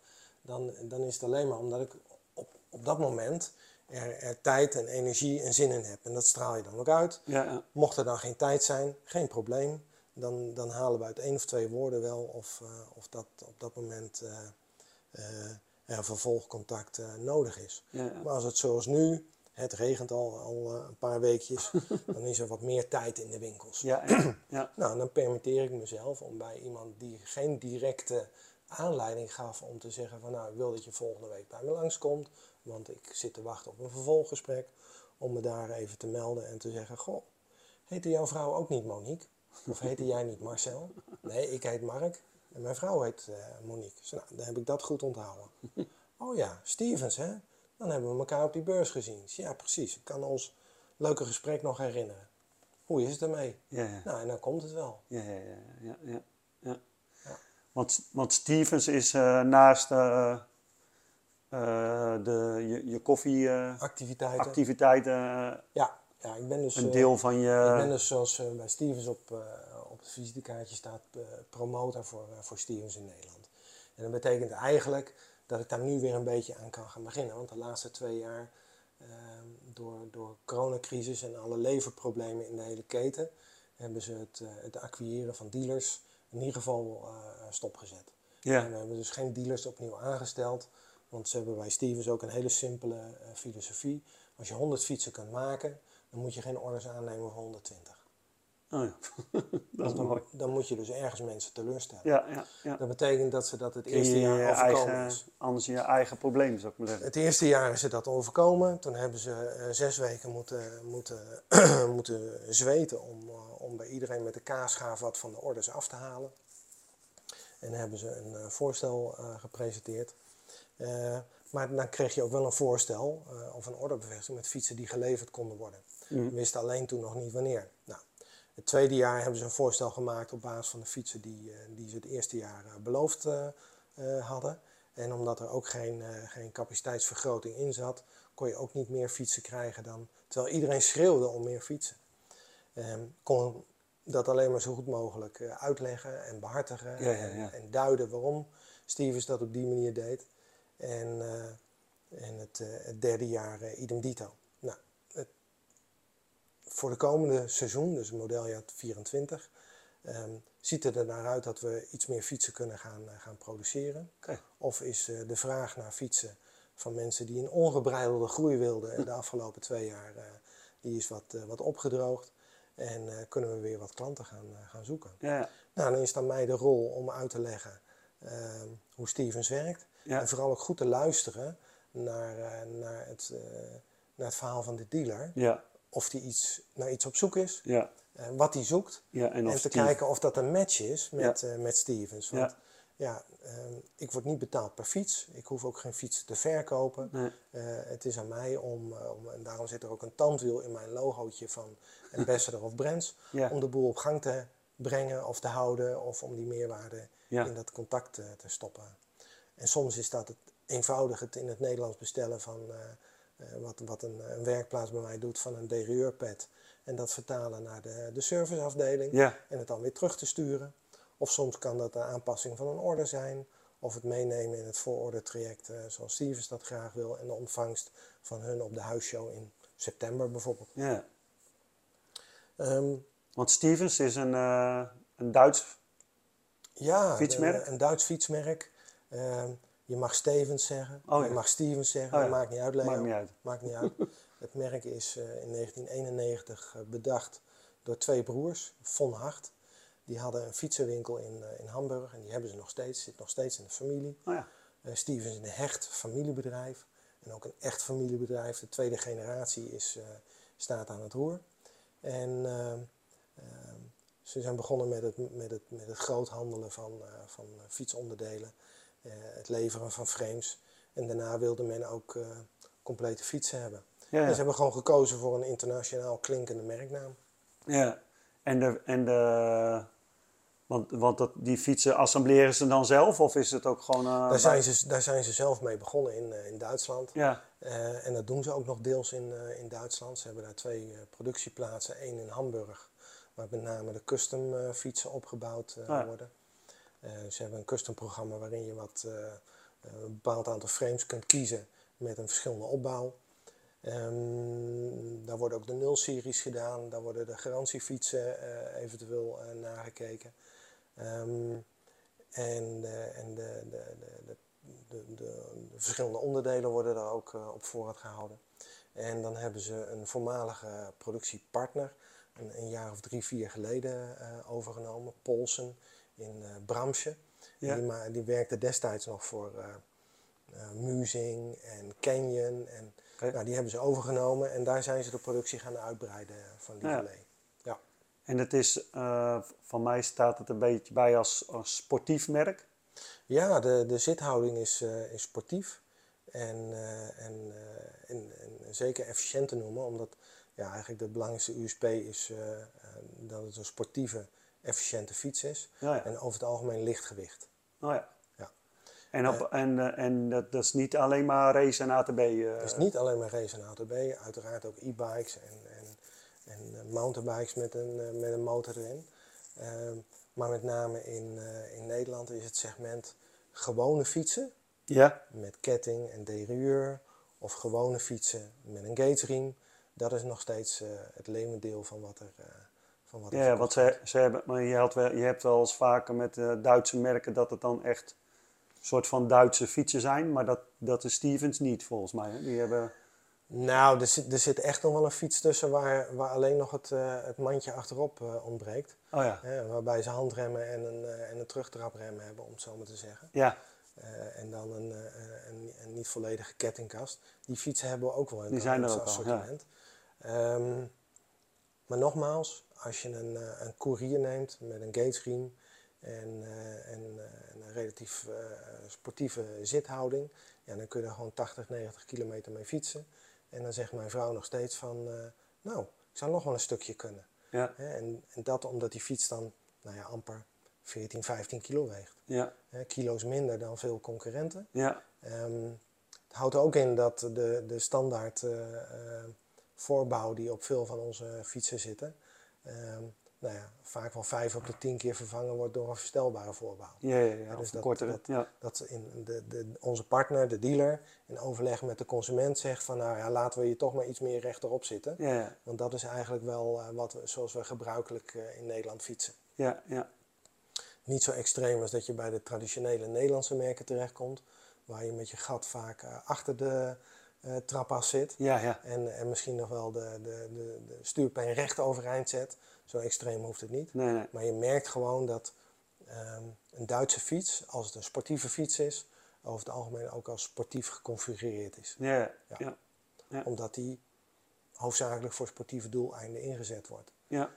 dan, dan is het alleen maar omdat ik op, op dat moment er, er, tijd en energie en zin in heb. En dat straal je dan ook uit. Ja, ja. Mocht er dan geen tijd zijn, geen probleem. Dan, dan halen we uit één of twee woorden wel of, uh, of dat op dat moment er vervolgcontact nodig is. Ja, maar als het zoals nu het regent al, al eh, een paar weekjes, [LAUGHS] dan is er wat meer tijd in de winkels. Ja, ja. [CLEARS THROAT] nou, dan permitteer ik mezelf om bij iemand die geen directe aanleiding gaf om te zeggen van nou, ik wil dat je volgende week bij me langskomt, want ik zit te wachten op een vervolggesprek, om me daar even te melden en te zeggen, goh, heette jouw vrouw ook niet Monique? Of heette jij niet Marcel? Nee, ik heet Mark en mijn vrouw heet uh, Monique. Dus nou, dan heb ik dat goed onthouden. [LAUGHS] Oh ja, Stevens hè? Dan hebben we elkaar op die beurs gezien. Ja, precies. Ik kan ons leuke gesprek nog herinneren. Hoe is het ermee? Ja, ja. Nou, en dan komt het wel. Ja, ja, ja. ja, ja, ja. Want, want Stevens is uh, naast uh, uh, de, je, je koffie... activiteiten. Activiteiten. ja, ja, ik ben dus... Een deel van je... Ik ben dus zoals bij Stevens op, op het visitekaartje staat promotor voor, voor Stevens in Nederland. En dat betekent eigenlijk dat ik daar nu weer een beetje aan kan gaan beginnen. Want de laatste twee jaar, uh, door, door coronacrisis en alle leverproblemen in de hele keten, hebben ze het, uh, het acquireren van dealers in ieder geval uh, stopgezet. Ja. En we hebben dus geen dealers opnieuw aangesteld, want ze hebben bij Stevens ook een hele simpele eh, filosofie. Als je 100 fietsen kunt maken, dan moet je geen orders aannemen voor 120. Oh ja, [LAUGHS] dat is mooi. Dan moet je dus ergens mensen teleurstellen. Ja, ja, ja. Dat betekent dat ze dat het eerste jaar overkomen eigen, is. Anders je eigen probleem, zou ik maar zeggen. Het eerste jaar is ze dat overkomen. Toen hebben ze uh, zes weken moeten, moeten, [CLEARS THROAT] moeten zweten om, uh, om bij iedereen met de kaasschaaf wat van de orders af te halen. En dan hebben ze een uh, voorstel gepresenteerd. maar dan kreeg je ook wel een voorstel of een orderbevestiging met fietsen die geleverd konden worden. Mm. We wisten alleen toen nog niet wanneer. Nou, het tweede jaar hebben ze een voorstel gemaakt op basis van de fietsen die, uh, die ze het eerste jaar uh, beloofd uh, hadden. En omdat er ook geen, geen capaciteitsvergroting in zat, kon je ook niet meer fietsen krijgen dan. Terwijl iedereen schreeuwde om meer fietsen. Um, kon dat alleen maar zo goed mogelijk uitleggen en behartigen ja, ja, ja. En, duiden waarom Stevens dat op die manier deed. En, en het, het, derde jaar idem dito voor de komende seizoen, dus modeljaar 24, um, ziet het er naar uit dat we iets meer fietsen kunnen gaan, uh, gaan produceren. Of is uh, de vraag naar fietsen van mensen die een ongebreidelde groei wilden [CLEARS THROAT] de afgelopen twee jaar, uh, die is wat, wat opgedroogd. En kunnen we weer wat klanten gaan, gaan zoeken. Ja. Nou, dan is het aan mij de rol om uit te leggen ehm, hoe Stevens werkt. Ja. En vooral ook goed te luisteren naar, naar, het, naar het verhaal van de dealer. Ja of hij iets, naar iets op zoek is, ja. Uh, wat hij zoekt. Ja, en, en te kijken of dat een match is met, ja. uh, met Stevens. Want ja, uh, ik word niet betaald per fiets. Ik hoef ook geen fiets te verkopen. Nee. het is aan mij om, om, en daarom zit er ook een tandwiel in mijn logootje van Ambassador of Brands, [LAUGHS] om de boel op gang te brengen of te houden of om die meerwaarde in dat contact te stoppen. En soms is dat het eenvoudig het in het Nederlands bestellen van eh, wat, wat een, een, werkplaats bij mij doet van een derieurpad. En dat vertalen naar de, de serviceafdeling. En het dan weer terug te sturen. Of soms kan dat de aanpassing van een order zijn. Of het meenemen in het voorordertraject uh, zoals Stevens dat graag wil. En de ontvangst van hun op de huisshow in september bijvoorbeeld. Ja. Ehm, Want Stevens is een, eh, een Duits ja, Fietsmerk? Een, een Duits fietsmerk. Ehm, je mag Stevens zeggen, Oh, je mag Stevens zeggen, Oh, ja. maakt niet uit Leo. Maakt niet uit. Maakt niet uit. [LAUGHS] Het merk is eh, in 1991 eh, bedacht door twee broers, Von Hart. Die hadden een fietsenwinkel in, eh, in Hamburg en die hebben ze nog steeds, zit nog steeds in de familie. Oh ja. Stevens is een hecht familiebedrijf en ook een echt familiebedrijf. De tweede generatie is, staat aan het roer. En ehm, ehm, ze zijn begonnen met het, met het, met het groothandelen van, van fietsonderdelen, het leveren van frames. En daarna wilde men ook eh, complete fietsen hebben. Ja, En ja. ze hebben gewoon gekozen voor een internationaal klinkende merknaam. ja. En, de, en de, want, want dat, die fietsen assembleren ze dan zelf of is het ook gewoon... eh, Daar zijn, ze, daar zijn ze zelf mee begonnen in, eh, in Duitsland. Ja, Eh, en dat doen ze ook nog deels in, eh, in Duitsland. Ze hebben daar twee eh, productieplaatsen. één in Hamburg, waar met name de custom eh, fietsen opgebouwd eh, Ah, worden. Eh, ze hebben een custom programma waarin je wat, eh, een bepaald aantal frames kunt kiezen met een verschillende opbouw. Ehm, daar worden ook de nul-series gedaan. Daar worden de garantiefietsen eh, eventueel eh, nagekeken. Ehm, en en de, de, de, de, de, de, de verschillende onderdelen worden daar ook eh, op voorraad gehouden. En dan hebben ze een voormalige productiepartner, een, een jaar of drie, vier geleden eh, overgenomen, Polsen in eh Bramsche. Ja. Die, ma- die werkte destijds nog voor eh eh, Musing en Canyon. En, nou, die hebben ze overgenomen en daar zijn ze de productie gaan uitbreiden van die Ja. Ja. en het is, van mij staat het een beetje bij als, als sportief merk. Ja, de, de zithouding is, is sportief en, en, en, en zeker efficiënt te noemen, omdat ja, eigenlijk de belangrijkste USP is dat het een sportieve, efficiënte fiets is ja. en over het algemeen lichtgewicht. Oh ja. Ja. En, op, en, eh, en dat, dat is niet alleen maar race en ATB. eh, Het is niet alleen maar race en ATB, uiteraard ook e-bikes en, en, en eh, mountainbikes met een, eh, met een motor erin. Ehm, maar met name in, eh, in Nederland is het segment gewone fietsen Ja, met ketting en derailleur of gewone fietsen met een gatesriem. Dat is nog steeds eh, het leeuwendeel van wat er, eh van wat ja, verkocht ze, ze hebben, maar je, had wel, je hebt wel eens vaker met eh, Duitse merken dat het dan echt een soort van Duitse fietsen zijn. Maar dat, dat is Stevens niet volgens mij. Hè? Die hebben, Nou, er zit, er zit echt nog wel een fiets tussen waar, waar alleen nog het, eh, het mandje achterop eh, ontbreekt. oh ja, Hè, waarbij ze handremmen en een, eh, en een terugtraprem hebben, om het zo maar te zeggen. ja, en dan een, een, een niet volledige kettingkast. Die fietsen hebben we ook wel in Die het zijn er al, assortiment. Ehm, maar nogmaals, als je een, eh, een courier neemt met een gatesriem en, eh, en, eh, een relatief sportieve zithouding, ja, dan kun je er gewoon 80, 90 kilometer mee fietsen. En dan zegt mijn vrouw nog steeds van, nou, ik zou nog wel een stukje kunnen. ja, en, en dat omdat die fiets dan nou ja, amper 14, 15 kilo weegt. ja, kilo's minder dan veel concurrenten. ja, Ehm, het houdt ook in dat de, de standaard eh, voorbouw die op veel van onze fietsen zitten, nou ja, vaak wel 5 op de 10 keer vervangen wordt door een verstelbare voorbouw. ja, ja, ja, dus of een dat- kortere. dat- ja, Dat in de, de, onze partner, de dealer, in overleg met de consument zegt van nou ja, laten we je toch maar iets meer rechterop zitten. ja, ja, Want dat is eigenlijk wel eh, wat we, zoals we gebruikelijk eh, in Nederland fietsen. ja, ja, Niet zo extreem als dat je bij de traditionele Nederlandse merken terechtkomt, waar je met je gat vaak eh, achter de eh trapas zit. ja, ja, En, en misschien nog wel de, de, de, de stuurpijn recht overeind zet. Zo extreem hoeft het niet. nee, nee, Maar je merkt gewoon dat ehm, een Duitse fiets, als het een sportieve fiets is, over het algemeen ook als sportief geconfigureerd is. ja, ja, Ja. Omdat die hoofdzakelijk voor sportieve doeleinden ingezet wordt. ja,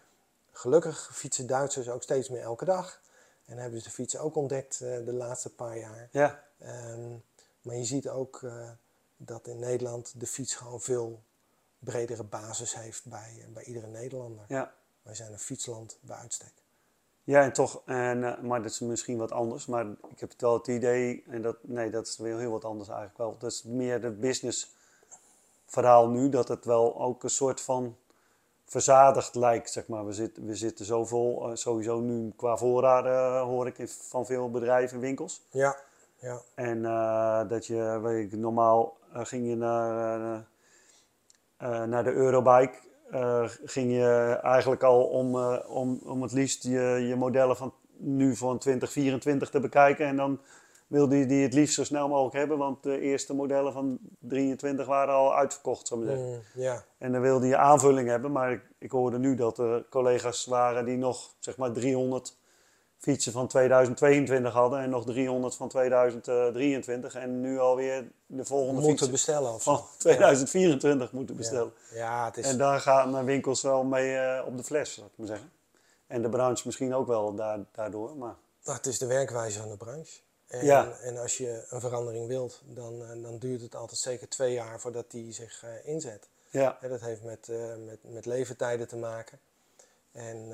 Gelukkig fietsen Duitsers ook steeds meer elke dag. En hebben ze de fiets ook ontdekt eh, de laatste paar jaar. ja, Ehm, maar je ziet ook eh, dat in Nederland de fiets gewoon veel bredere basis heeft bij, eh, bij iedere Nederlander. ja. Wij zijn een fietsland bij uitstek. Ja, en toch, en, eh, maar dat is misschien wat anders. Maar ik heb wel het idee, en dat, nee, dat is weer heel wat anders eigenlijk wel. Dat is meer het business verhaal nu, dat het wel ook een soort van verzadigd lijkt, zeg maar. We, zitten we zitten zoveel, eh, sowieso nu qua voorraden, hoor ik van veel bedrijven en winkels. Ja, ja, En dat je, weet ik, normaal ging je naar, eh, eh, naar de Eurobike eh, ging je eigenlijk al om, eh, om, om het liefst je, je modellen van nu van 2024 te bekijken. En dan wilde je die het liefst zo snel mogelijk hebben, want de eerste modellen van 23 waren al uitverkocht, zou ik maar zeggen. Mm, ja. En dan wilde je aanvulling hebben, maar ik, ik hoorde nu dat er collega's waren die nog zeg maar 300 fietsen van 2022 hadden en nog 300 van 2023 en nu alweer de volgende Moeten fietsen bestellen of van 2024 moeten bestellen. Ja, het is... En daar gaan mijn winkels wel mee eh, op de fles, zou ik maar zeggen. En de branche misschien ook wel da- daardoor, maar Nou, het is de werkwijze van de branche. En, Ja. en als je een verandering wilt, dan, eh, dan duurt het altijd zeker twee jaar voordat die zich eh, inzet. ja, Hè, dat heeft met, met, met leeftijden te maken. En,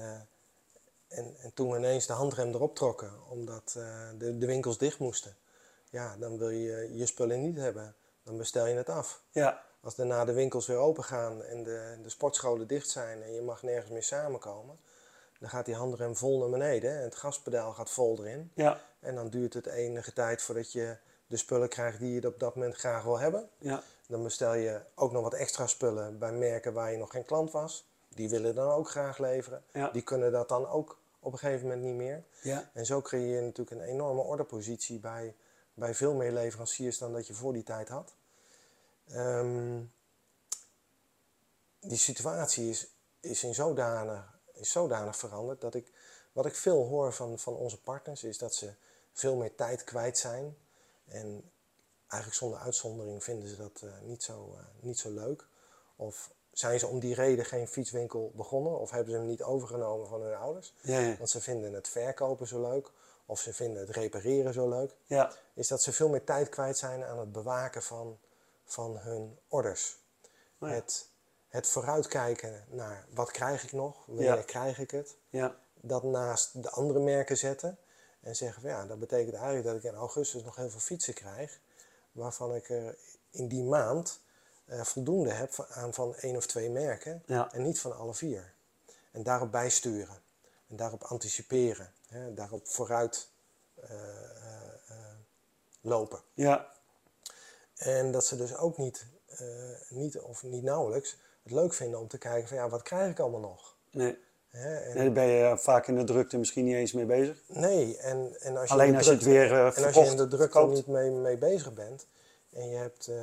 en, en toen we ineens de handrem erop trokken, omdat eh, de, de winkels dicht moesten, ja, dan wil je je spullen niet hebben. Dan bestel je het af. ja, Als daarna de winkels weer open gaan en de, de sportscholen dicht zijn en je mag nergens meer samenkomen, dan gaat die handrem vol naar beneden en het gaspedaal gaat vol erin. ja, En dan duurt het enige tijd voordat je de spullen krijgt die je op dat moment graag wil hebben. ja, Dan bestel je ook nog wat extra spullen bij merken waar je nog geen klant was. Die willen dan ook graag leveren. Ja. Die kunnen dat dan ook op een gegeven moment niet meer. ja, En zo creëer je natuurlijk een enorme orderpositie bij, bij veel meer leveranciers dan dat je voor die tijd had. Ehm, die situatie is, is, in zodanig, is zodanig veranderd dat ik, wat ik veel hoor van, van onze partners, is dat ze veel meer tijd kwijt zijn. En eigenlijk zonder uitzondering vinden ze dat eh, niet, zo, eh, niet zo leuk. Of zijn ze om die reden geen fietswinkel begonnen, of hebben ze hem niet overgenomen van hun ouders. ja, ja, Want ze vinden het verkopen zo leuk, of ze vinden het repareren zo leuk. ja, Is dat ze veel meer tijd kwijt zijn aan het bewaken van, van hun orders. Oh. Het, het vooruitkijken naar wat krijg ik nog, wanneer krijg ik het. ja, Dat naast de andere merken zetten en zeggen van ja, dat betekent eigenlijk dat ik in augustus nog heel veel fietsen krijg. Waarvan ik er in die maand voldoende heb aan van één of twee merken Ja. en niet van alle vier. En daarop bijsturen en daarop anticiperen, hè, daarop vooruit eh, eh, eh, lopen. ja, En dat ze dus ook niet, eh, niet of niet nauwelijks het leuk vinden om te kijken van ja, wat krijg ik allemaal nog? nee. Hè, en, Nee, daar ben je vaak in de drukte misschien niet eens mee bezig. Nee, en, en als je Alleen als je het weer, eh, En als je in de drukte niet mee, mee bezig bent en je hebt eh,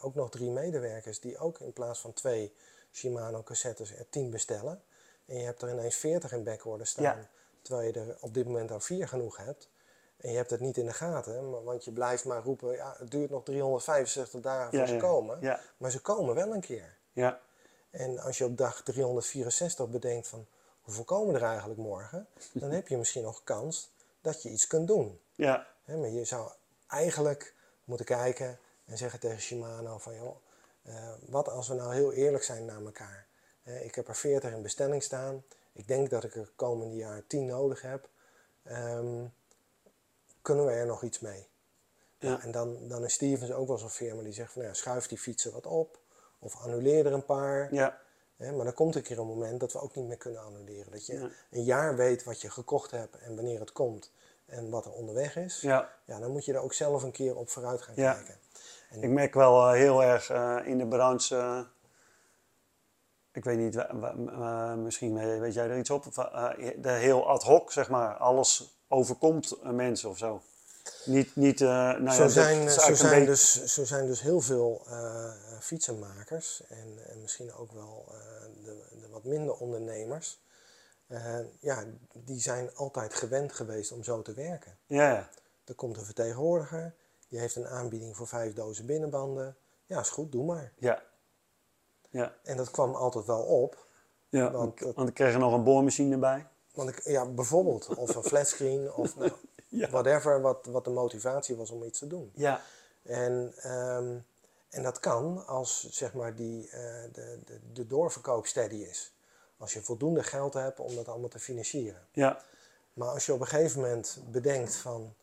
ook nog drie medewerkers die ook in plaats van twee Shimano cassettes er tien bestellen en je hebt er ineens 40 in backorder staan, Ja. terwijl je er op dit moment al vier genoeg hebt en je hebt het niet in de gaten, want je blijft maar roepen, ja, het duurt nog 365 dagen voor Ja, ze ja. komen, Ja, maar ze komen wel een keer. ja, En als je op dag 364 bedenkt van hoeveel komen er eigenlijk morgen, dan heb je misschien nog kans dat je iets kunt doen. ja, maar je zou eigenlijk moeten kijken en zeggen tegen Shimano van joh, eh, wat als we nou heel eerlijk zijn naar elkaar. Hè, ik heb er 40 in bestelling staan. Ik denk dat ik er komende jaar 10 nodig heb. Ehm, kunnen we er nog iets mee? Ja. En dan, dan is Stevens ook wel zo'n firma die zegt van nou ja, schuif die fietsen wat op. Of annuleer er een paar. ja, maar er komt een keer een moment dat we ook niet meer kunnen annuleren. Dat je Ja. een jaar weet wat je gekocht hebt en wanneer het komt en wat er onderweg is. ja. Ja, dan moet je er ook zelf een keer op vooruit gaan Ja. kijken. Ik merk wel eh, heel erg eh, in de branche. ik weet niet, misschien weet jij er iets op. eh, de heel ad hoc, zeg maar. Alles overkomt een mens of zo. Niet, niet eh, nou zo, zijn, zo, zijn beetje- dus, zo zijn dus heel veel fietsenmakers en, en misschien ook wel de, de wat minder ondernemers. Eh, ja, die zijn altijd gewend geweest om zo te werken. Ja. Er komt een vertegenwoordiger, die heeft een aanbieding voor vijf dozen binnenbanden. Ja, is goed, doe maar. Ja. Ja, En dat kwam altijd wel op. ja Want dat- want ik kreeg er nog een boormachine bij. Want ik, ja, bijvoorbeeld, of een flatscreen, of [LAUGHS] nou, Ja. whatever, wat, wat de motivatie was om iets te doen. Ja, En, ehm, en dat kan als zeg maar die, eh, de, de, de doorverkoop steady is. Als je voldoende geld hebt om dat allemaal te financieren. ja, Maar als je op een gegeven moment bedenkt van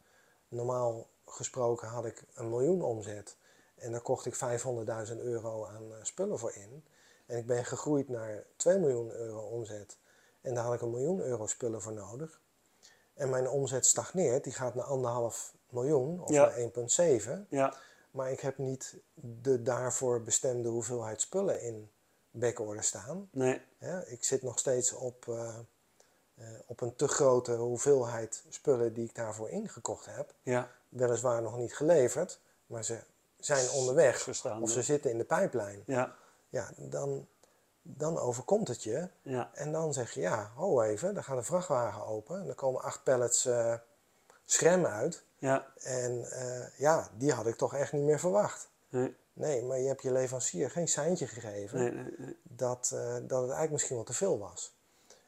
normaal gesproken had ik een miljoen omzet en daar kocht ik 500.000 euro aan eh, spullen voor in. En ik ben gegroeid naar 2 miljoen euro omzet en daar had ik een miljoen euro spullen voor nodig. En mijn omzet stagneert, die gaat naar anderhalf miljoen of Ja. naar 1,7. ja, Maar ik heb niet de daarvoor bestemde hoeveelheid spullen in backorder staan. Nee. Ik zit nog steeds op, eh, eh, op een te grote hoeveelheid spullen die ik daarvoor ingekocht heb. Ja. Weliswaar nog niet geleverd, maar ze zijn onderweg. Of ze zitten in de pijplijn. Ja. Ja, dan, dan overkomt het je. Ja. En dan zeg je, ja, ho even, dan gaat de vrachtwagen open. En dan komen acht pallets eh schrem uit. Ja. En ja, die had ik toch echt niet meer verwacht. Nee. Nee, maar je hebt je leverancier geen seintje gegeven Nee, dat, eh, dat het eigenlijk misschien wel te veel was.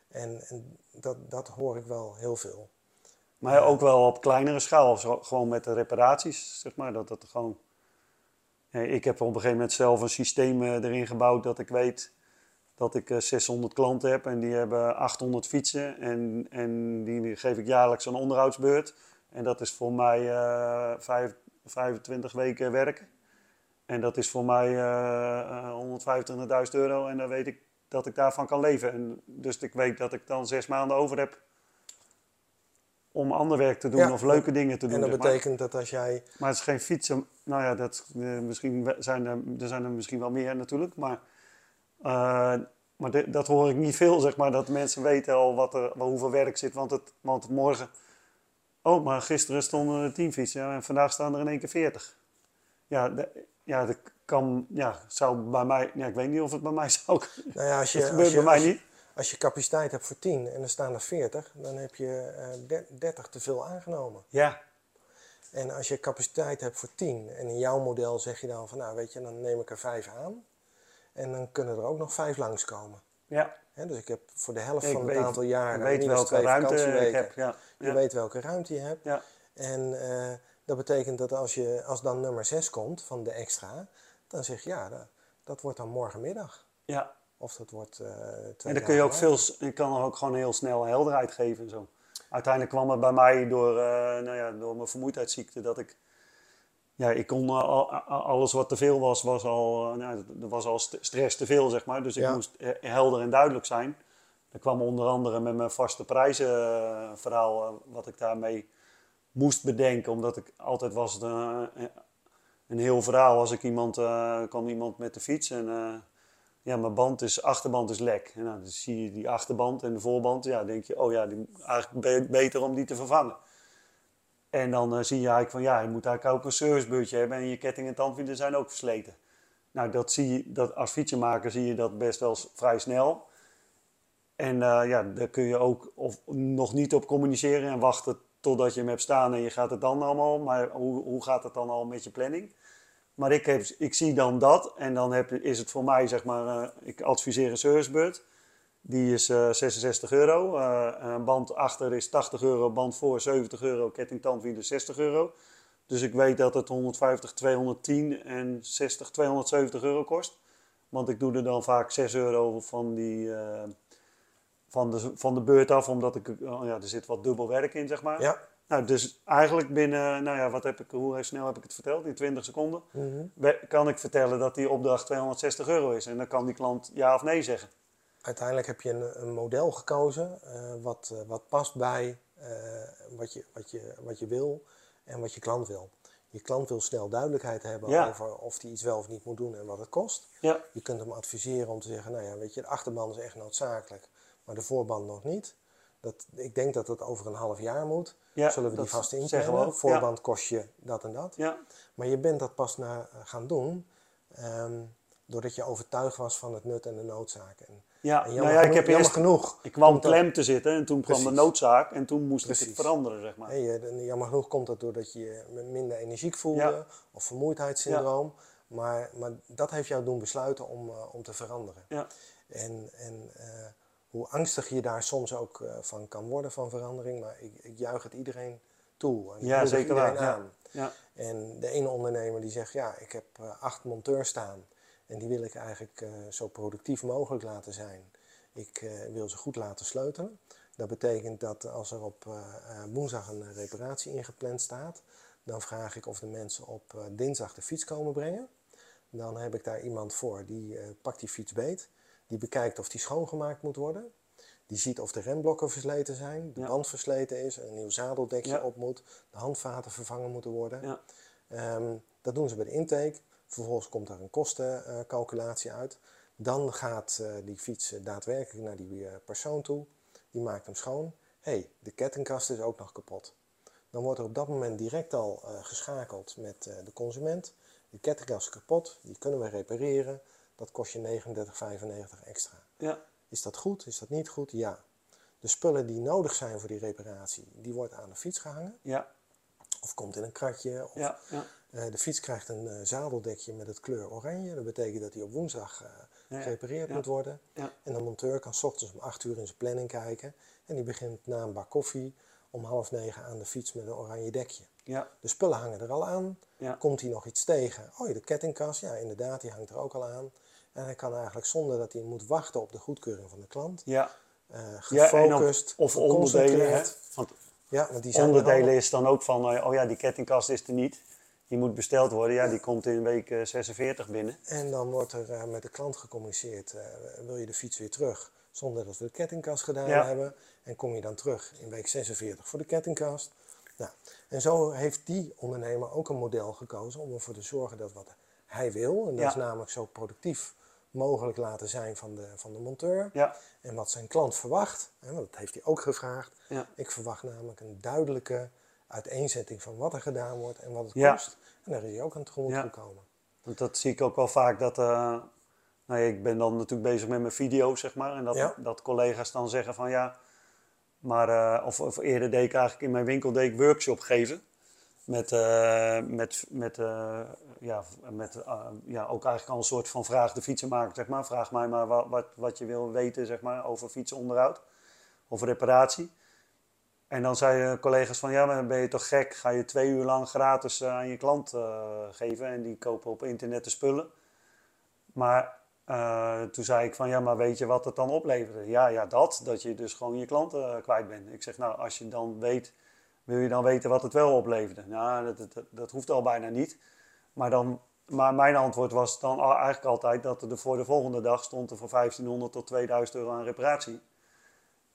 En, en dat, dat hoor ik wel heel veel. Maar ja, ook wel op kleinere schaal, zo- gewoon met de reparaties, zeg maar. Dat dat gewoon... Ja, ik heb op een gegeven moment zelf een systeem eh, erin gebouwd dat ik weet dat ik eh, 600 klanten heb en die hebben 800 fietsen. En, en die geef ik jaarlijks een onderhoudsbeurt. En dat is voor mij eh, vijf, 25 weken werken. En dat is voor mij eh, 125.000 euro en dan weet ik dat ik daarvan kan leven. En dus ik weet dat ik dan zes maanden over heb om ander werk te doen Ja, of leuke dingen te doen. En dat maar. betekent dat als jij Maar het is geen fietsen. Nou ja, dat, eh, misschien zijn er, er zijn er misschien wel meer natuurlijk. Maar, eh, maar dat hoor ik niet veel, zeg maar. Dat mensen weten al wat er, wel hoeveel werk zit. Want, het, want morgen... Oh, maar gisteren stonden er tien fietsen ja, en vandaag staan er in één keer veertig. Ja, de- ja, dat kan... Ja, zou bij mij... Ja, ik weet niet of het bij mij [LAUGHS] zou... Nou ja, als je, dat als gebeurt je, bij mij je- niet. Als je capaciteit hebt voor 10 en er staan er 40, dan heb je eh, der- 30 te veel aangenomen. Ja, En als je capaciteit hebt voor 10 en in jouw model zeg je dan van nou weet je, dan neem ik er 5 aan. En dan kunnen er ook nog 5 langskomen. ja. Hè, dus ik heb voor de helft Ik van het weet- aantal ik jaren weet welke ruimte ik vakantieweken. heb. Ja, Je ja, weet welke ruimte je hebt. ja. En eh, dat betekent dat als, je, als dan nummer 6 komt van de extra, dan zeg je ja, dat, dat wordt dan morgenmiddag. ja. Of dat wordt eh En dan kun je ook veel, je kan er ook gewoon heel snel helderheid geven en zo. Uiteindelijk kwam het bij mij door, eh, nou ja, door mijn vermoeidheidsziekte dat ik, ja, ik kon eh, alles wat te veel was, was al, eh, nou, er was al st- stress te veel, zeg maar. Dus ik Ja. moest helder en duidelijk zijn. Dat kwam onder andere met mijn vaste prijzen verhaal, wat ik daarmee moest bedenken, omdat ik altijd was het, eh, een heel verhaal als ik iemand, eh kwam iemand met de fiets en eh, ja, mijn band is, achterband is lek. En nou, dan zie je die achterband en de voorband, ja, denk je, oh ja, die, eigenlijk be- beter om die te vervangen. En dan zie je eigenlijk van, ja, je moet eigenlijk ook een servicebeurtje hebben en je ketting en tandwielen zijn ook versleten. Nou, dat zie je, dat als fietsenmaker zie je dat best wel vrij snel. En ja, daar kun je ook of nog niet op communiceren en wachten totdat je hem hebt staan en je gaat het dan allemaal. Maar hoe, hoe gaat het dan al met je planning? Maar ik, heb, ik zie dan dat en dan heb, is het voor mij, zeg maar, eh, ik adviseer een servicebeurt. Die is eh, 66 euro. Eh, band achter is 80 euro, band voor 70 euro, ketting tandwielen 60 euro. Dus ik weet dat het 150, 210 en 60, 270 euro kost. Want ik doe er dan vaak 6 euro van, die, eh, van, de, van de beurt af, omdat ik, oh ja, er zit wat dubbel werk in, zeg maar. Ja. Nou, dus eigenlijk binnen, nou ja, wat heb ik, hoe snel heb ik het verteld? In 20 seconden Mhm. kan ik vertellen dat die opdracht 260 euro is. En dan kan die klant ja of nee zeggen. Uiteindelijk heb je een, een model gekozen eh, wat, eh, wat past bij eh, wat, je, wat, je, wat je wil en wat je klant wil. Je klant wil snel duidelijkheid hebben Ja. over of hij iets wel of niet moet doen en wat het kost. Ja, Je kunt hem adviseren om te zeggen, nou ja, weet je, de achterband is echt noodzakelijk, maar de voorband nog niet. Dat, ik denk dat dat over een half jaar moet. ja Zullen we die vast inplannen? ook. Voorband kost je dat en dat. Ja, Maar je bent dat pas na, gaan doen ehm, doordat je overtuigd was van het nut en de noodzaak. En, ja. en Nou ja, ik heb eerst, genoeg ik kwam dat- klem te zitten en toen kwam de noodzaak en toen moest ik het veranderen, zeg maar. Je, jammer genoeg komt dat doordat je je minder energiek voelde Ja. of vermoeidheidssyndroom. Maar, maar dat heeft jou doen besluiten om, eh, om te veranderen. Ja, En, en eh, hoe angstig je daar soms ook eh, van kan worden van verandering. Maar ik, ik juich het iedereen toe. En ja zeker waar. Aan. Ja. En de ene ondernemer die zegt, ja, ik heb eh, acht monteurs staan. En die wil ik eigenlijk eh, zo productief mogelijk laten zijn. Ik wil ze goed laten sleutelen. Dat betekent dat als er op woensdag een reparatie ingepland staat, dan vraag ik of de mensen op dinsdag de fiets komen brengen. Dan heb ik daar iemand voor die pakt die fiets beet. Die bekijkt of die schoongemaakt moet worden. Die ziet of de remblokken versleten zijn, de Ja. band versleten is, een nieuw zadeldekje Ja. op moet, de handvaten vervangen moeten worden. Ja. Ehm, dat doen ze bij de intake. Vervolgens komt er een kostencalculatie uit. Dan gaat uh, die fiets daadwerkelijk naar die persoon toe. Die maakt hem schoon. Hé, hey, de kettingkast is ook nog kapot. Dan wordt er op dat moment direct al geschakeld met de consument. De kettingkast is kapot, die kunnen we repareren. Dat kost je 39,95 extra. Ja. Is dat goed? Is dat niet goed? Ja. De spullen die nodig zijn voor die reparatie, die wordt aan de fiets gehangen. Ja. Of komt in een kratje. Of, ja, ja. Uh, de fiets krijgt een uh, zadeldekje met het kleur oranje. Dat betekent dat hij op woensdag uh, gerepareerd moet worden. En de monteur kan s ochtends om 8 uur in zijn planning kijken. En die begint na een bak koffie om half negen aan de fiets met een oranje dekje. Ja. De spullen hangen er al aan. Ja. Komt hij nog iets tegen? Oh, de kettingkast, ja inderdaad, die hangt er ook al aan. En hij kan eigenlijk zonder dat hij moet wachten op de goedkeuring van de klant. Ja. Uh, gefocust, ja, of onderdelen. Hè? Want ja, want die zijn onderdelen is dan ook van, oh ja, die kettingkast is er niet. Die moet besteld worden. Ja, die komt in week 46 binnen. En dan wordt er met de klant gecommuniceerd, wil je de fiets weer terug? Zonder dat we de kettingkast gedaan ja. hebben. En kom je dan terug in week 46 voor de kettingkast. Nou, en zo heeft die ondernemer ook een model gekozen om ervoor te zorgen dat wat hij wil, en dat is namelijk zo productief mogelijk laten zijn van de, van de monteur. Ja. En wat zijn klant verwacht, hè, want dat heeft hij ook gevraagd. Ja. Ik verwacht namelijk een duidelijke uiteenzetting van wat er gedaan wordt en wat het Ja. kost. En daar is hij ook aan tegemoet Ja. gekomen. Want dat zie ik ook wel vaak dat. nou ja, ik ben dan natuurlijk bezig met mijn video's, zeg maar. En dat, dat collega's dan zeggen van ja. Maar, eh, of, of eerder deed ik eigenlijk in mijn winkel deed ik workshop geven. Met, eh, met, met, eh, ja, met eh, ja, ook eigenlijk al een soort van vraag de fietsenmaker, zeg maar. Vraag mij maar wat, wat, wat je wil weten, zeg maar, over fietsenonderhoud of reparatie. En dan zeiden collega's van, ja, maar ben je toch gek? Ga je twee uur lang gratis aan je klant geven en die kopen op internet de spullen. Maar toen zei ik van, ja, maar weet je wat het dan opleverde? Ja, ja, dat, dat je dus gewoon je klanten kwijt bent. Ik zeg, nou, als je dan weet, wil je dan weten wat het wel opleverde? Nou, dat, dat, dat hoeft al bijna niet. Maar, dan, maar mijn antwoord was dan eigenlijk altijd dat er voor de volgende dag stond er voor 1500 tot 2000 euro aan reparatie.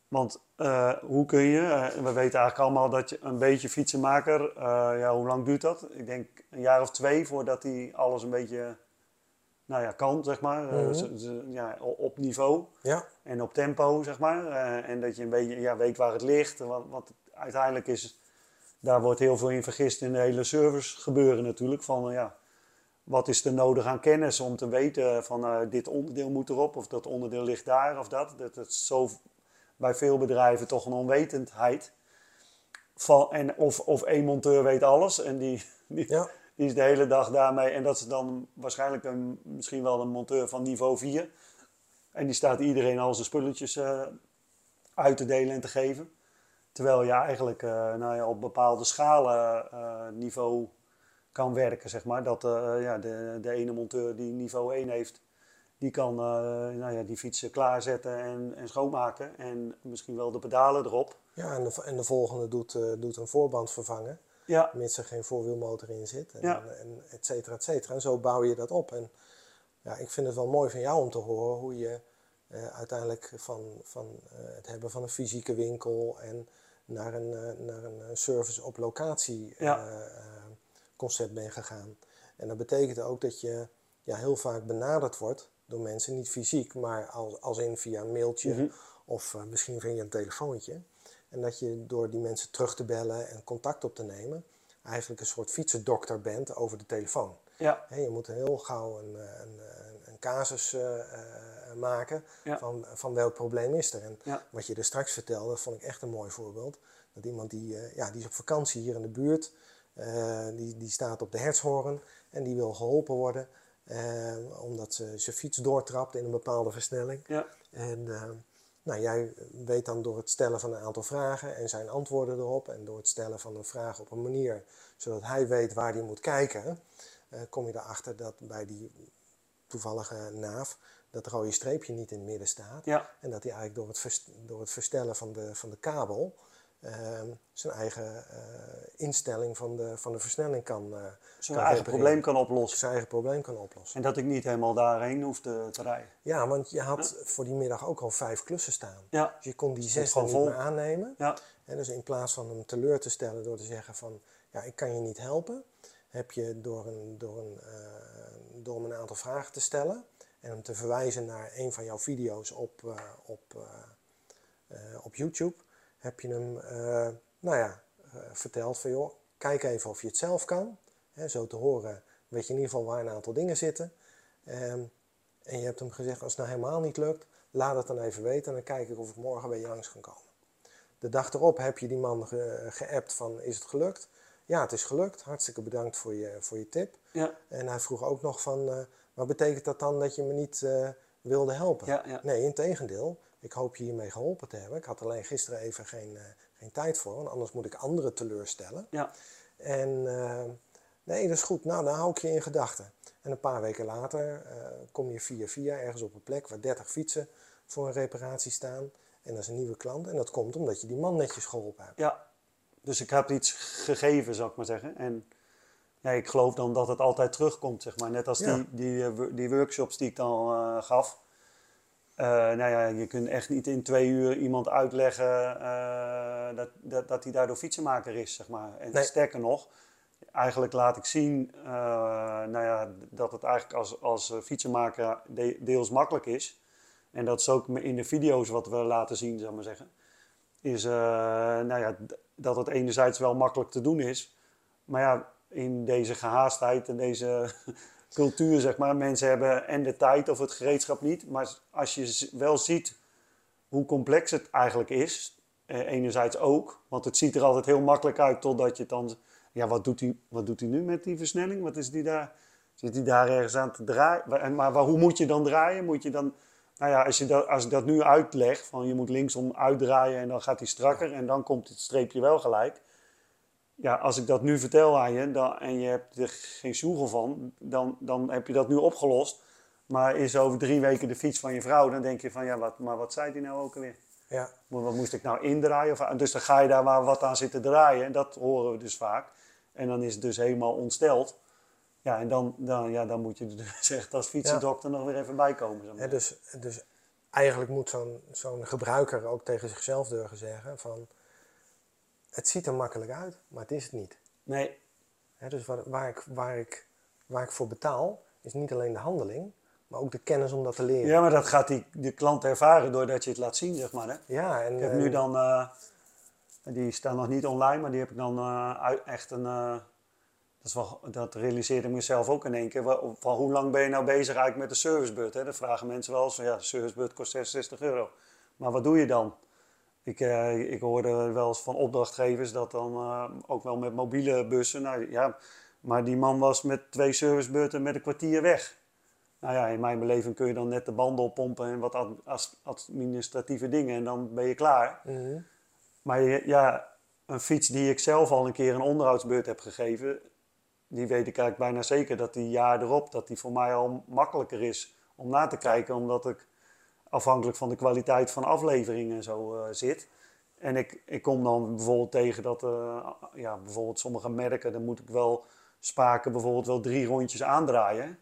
Want eh, hoe kun je, eh, we weten eigenlijk allemaal dat je een beetje fietsenmaker, eh, ja, hoe lang duurt dat? Ik denk een jaar of twee voordat hij alles een beetje, nou ja, kan, zeg maar. Mhm. ja, op niveau Ja, en op tempo, zeg maar. En dat je een beetje ja, weet waar het ligt. Want, want uiteindelijk is, daar wordt heel veel in vergist in de hele service gebeuren natuurlijk. Van, eh, ja, wat is er nodig aan kennis om te weten van eh, dit onderdeel moet erop of dat onderdeel ligt daar of dat. Dat het zo bij veel bedrijven toch een onwetendheid. Van, en of, of één monteur weet alles en die, [LAUGHS] die, ja, die is de hele dag daarmee. En dat is dan waarschijnlijk een, misschien wel een monteur van niveau 4. En die staat iedereen al zijn spulletjes eh, uit te delen en te geven. Terwijl je eigenlijk eh, nou ja, op bepaalde schalen eh, niveau kan werken, zeg maar. Dat eh, ja, de, de ene monteur die niveau 1 heeft, die kan nou ja, die fietsen klaarzetten en, en schoonmaken. En misschien wel de pedalen erop. ja en, de, en de volgende doet, doet een voorband vervangen. Ja, mits er geen voorwielmotor in zit. En, Ja. en et cetera, et cetera. En zo bouw je dat op. En ja, ik vind het wel mooi van jou om te horen hoe je uiteindelijk van, van het hebben van een fysieke winkel en naar een, eh, naar een eh, service op locatie eh, Ja. concept bent gegaan. En dat betekent ook dat je ja, heel vaak benaderd wordt door mensen, niet fysiek, maar als, als in via een mailtje Mhm. of misschien via een telefoontje. En dat je door die mensen terug te bellen en contact op te nemen, eigenlijk een soort fietsendokter bent over de telefoon. ja, je moet heel gauw een, een, een, een casus maken Ja. van, van welk probleem is er. En Ja. wat je er straks vertelde, vond ik echt een mooi voorbeeld. Dat iemand die, eh, ja, die is op vakantie hier in de buurt, eh, die, die staat op de hertshoorn en die wil geholpen worden. eh, omdat ze zijn fiets doortrapt in een bepaalde versnelling. ja, En nou, jij weet dan door het stellen van een aantal vragen en zijn antwoorden erop en door het stellen van een vraag op een manier zodat hij weet waar hij moet kijken, kom je erachter dat bij die toevallige naaf dat rode streepje niet in het midden staat. ja, En dat hij eigenlijk door het, vers- door het verstellen van de, van de kabel eh, zijn eigen eh, instelling van de, van de versnelling kan, eh, zijn kan eigen probleem kan oplossen. zijn eigen probleem kan oplossen. En dat ik niet helemaal daarheen hoef te, rijden. Ja, want je had voor die middag ook al vijf klussen staan. Ja, Dus je kon die zes gewoon niet meer aannemen. ja, En dus in plaats van hem teleur te stellen door te zeggen van ja, ik kan je niet helpen, heb je door, een, door, een, eh, door hem een aantal vragen te stellen, en hem te verwijzen naar een van jouw video's op, eh, op, eh, op YouTube, heb je hem nou ja, verteld van joh, kijk even of je het zelf kan. Hè, zo te horen weet je in ieder geval waar een aantal dingen zitten. Ehm, en je hebt hem gezegd, als het nou helemaal niet lukt, laat het dan even weten en dan kijk ik of ik morgen bij je langs kan komen. De dag erop heb je die man ge geappt van, is het gelukt? Ja, het is gelukt. Hartstikke bedankt voor je, voor je tip. Ja. En hij vroeg ook nog van, uh, maar betekent dat dan dat je me niet uh, wilde helpen? Ja, ja. Nee, in tegendeel. Ik hoop je hiermee geholpen te hebben. Ik had alleen gisteren even geen, uh, geen tijd voor, want anders moet ik anderen teleurstellen. Ja. En nee, dat is goed. Nou, dan hou ik je in gedachten. En een paar weken later kom je via via ergens op een plek waar 30 fietsen voor een reparatie staan. En dat is een nieuwe klant. En dat komt omdat je die man netjes geholpen hebt. Ja, dus ik heb iets gegeven, zou ik maar zeggen. En ja, ik geloof dan dat het altijd terugkomt, zeg maar. Net als die, die, eh, die workshops die ik dan uh, gaf. Uh, nou ja, je kunt echt niet in twee uur iemand uitleggen uh, dat, dat, dat hij daardoor fietsenmaker is, zeg maar. En sterker nog, eigenlijk laat ik zien nou ja, dat het eigenlijk als, als fietsenmaker deels makkelijk is. En dat is ook in de video's wat we laten zien, zou ik maar zeggen. Is nou ja, dat het enerzijds wel makkelijk te doen is. Maar ja, in deze gehaastheid en deze [LAUGHS] cultuur, zeg maar, mensen hebben en de tijd of het gereedschap niet. Maar als je wel ziet hoe complex het eigenlijk is, eh, enerzijds ook, want het ziet er altijd heel makkelijk uit totdat je het dan... Ja, wat doet hij, wat doet nu met die versnelling? Wat is die daar? Zit hij daar ergens aan te draaien? Maar, maar hoe moet je dan draaien? Moet je dan nou ja, als, je dat, als ik dat nu uitleg, van je moet linksom uitdraaien en dan gaat hij strakker en dan komt het streepje wel gelijk. Ja, als ik dat nu vertel aan je dan, en je hebt er geen zoegel van, dan, dan heb je dat nu opgelost. Maar is over drie weken de fiets van je vrouw, dan denk je van ja, wat, maar wat zei die nou ook alweer? Ja. Wat moest ik nou indraaien? Of, dus dan ga je daar maar wat aan zitten draaien. En dat horen we dus vaak. En dan is het dus helemaal ontsteld. Ja, en dan, dan, ja, dan moet je er dus echt als fietsendokter nog weer even bij komen. Dus, dus eigenlijk moet zo'n zo'n gebruiker ook tegen zichzelf durven zeggen van... Het ziet er makkelijk uit, maar het is het niet. Nee. dus waar, waar, ik, waar, ik, waar ik voor betaal, is niet alleen de handeling, maar ook de kennis om dat te leren. Ja, maar dat gaat die, de klant ervaren doordat je het laat zien, zeg maar. Hè? Ja, en, ik heb nu dan, uh, die staan nog niet online, maar die heb ik dan uh, echt een... Uh, dat, dat realiseerde ik mezelf ook in één keer. Van hoe lang ben je nou bezig eigenlijk met de servicebeurt? Hè? Dat vragen mensen wel eens van ja, de servicebeurt kost 66 euro. Maar wat doe je dan? Ik, eh, ik hoorde wel eens van opdrachtgevers dat dan uh, ook wel met mobiele bussen. Nou ja, maar die man was met twee servicebeurten met een kwartier weg. Nou ja, in mijn beleving kun je dan net de banden oppompen en wat administratieve dingen en dan ben je klaar. Mhm. Maar ja, een fiets die ik zelf al een keer een onderhoudsbeurt heb gegeven, die weet ik eigenlijk bijna zeker dat die jaar erop, dat die voor mij al makkelijker is om na te kijken, omdat ik afhankelijk van de kwaliteit van afleveringen zo uh, zit. En ik, ik kom dan bijvoorbeeld tegen dat, uh, ja, bijvoorbeeld sommige merken, dan moet ik wel spaken bijvoorbeeld wel drie rondjes aandraaien.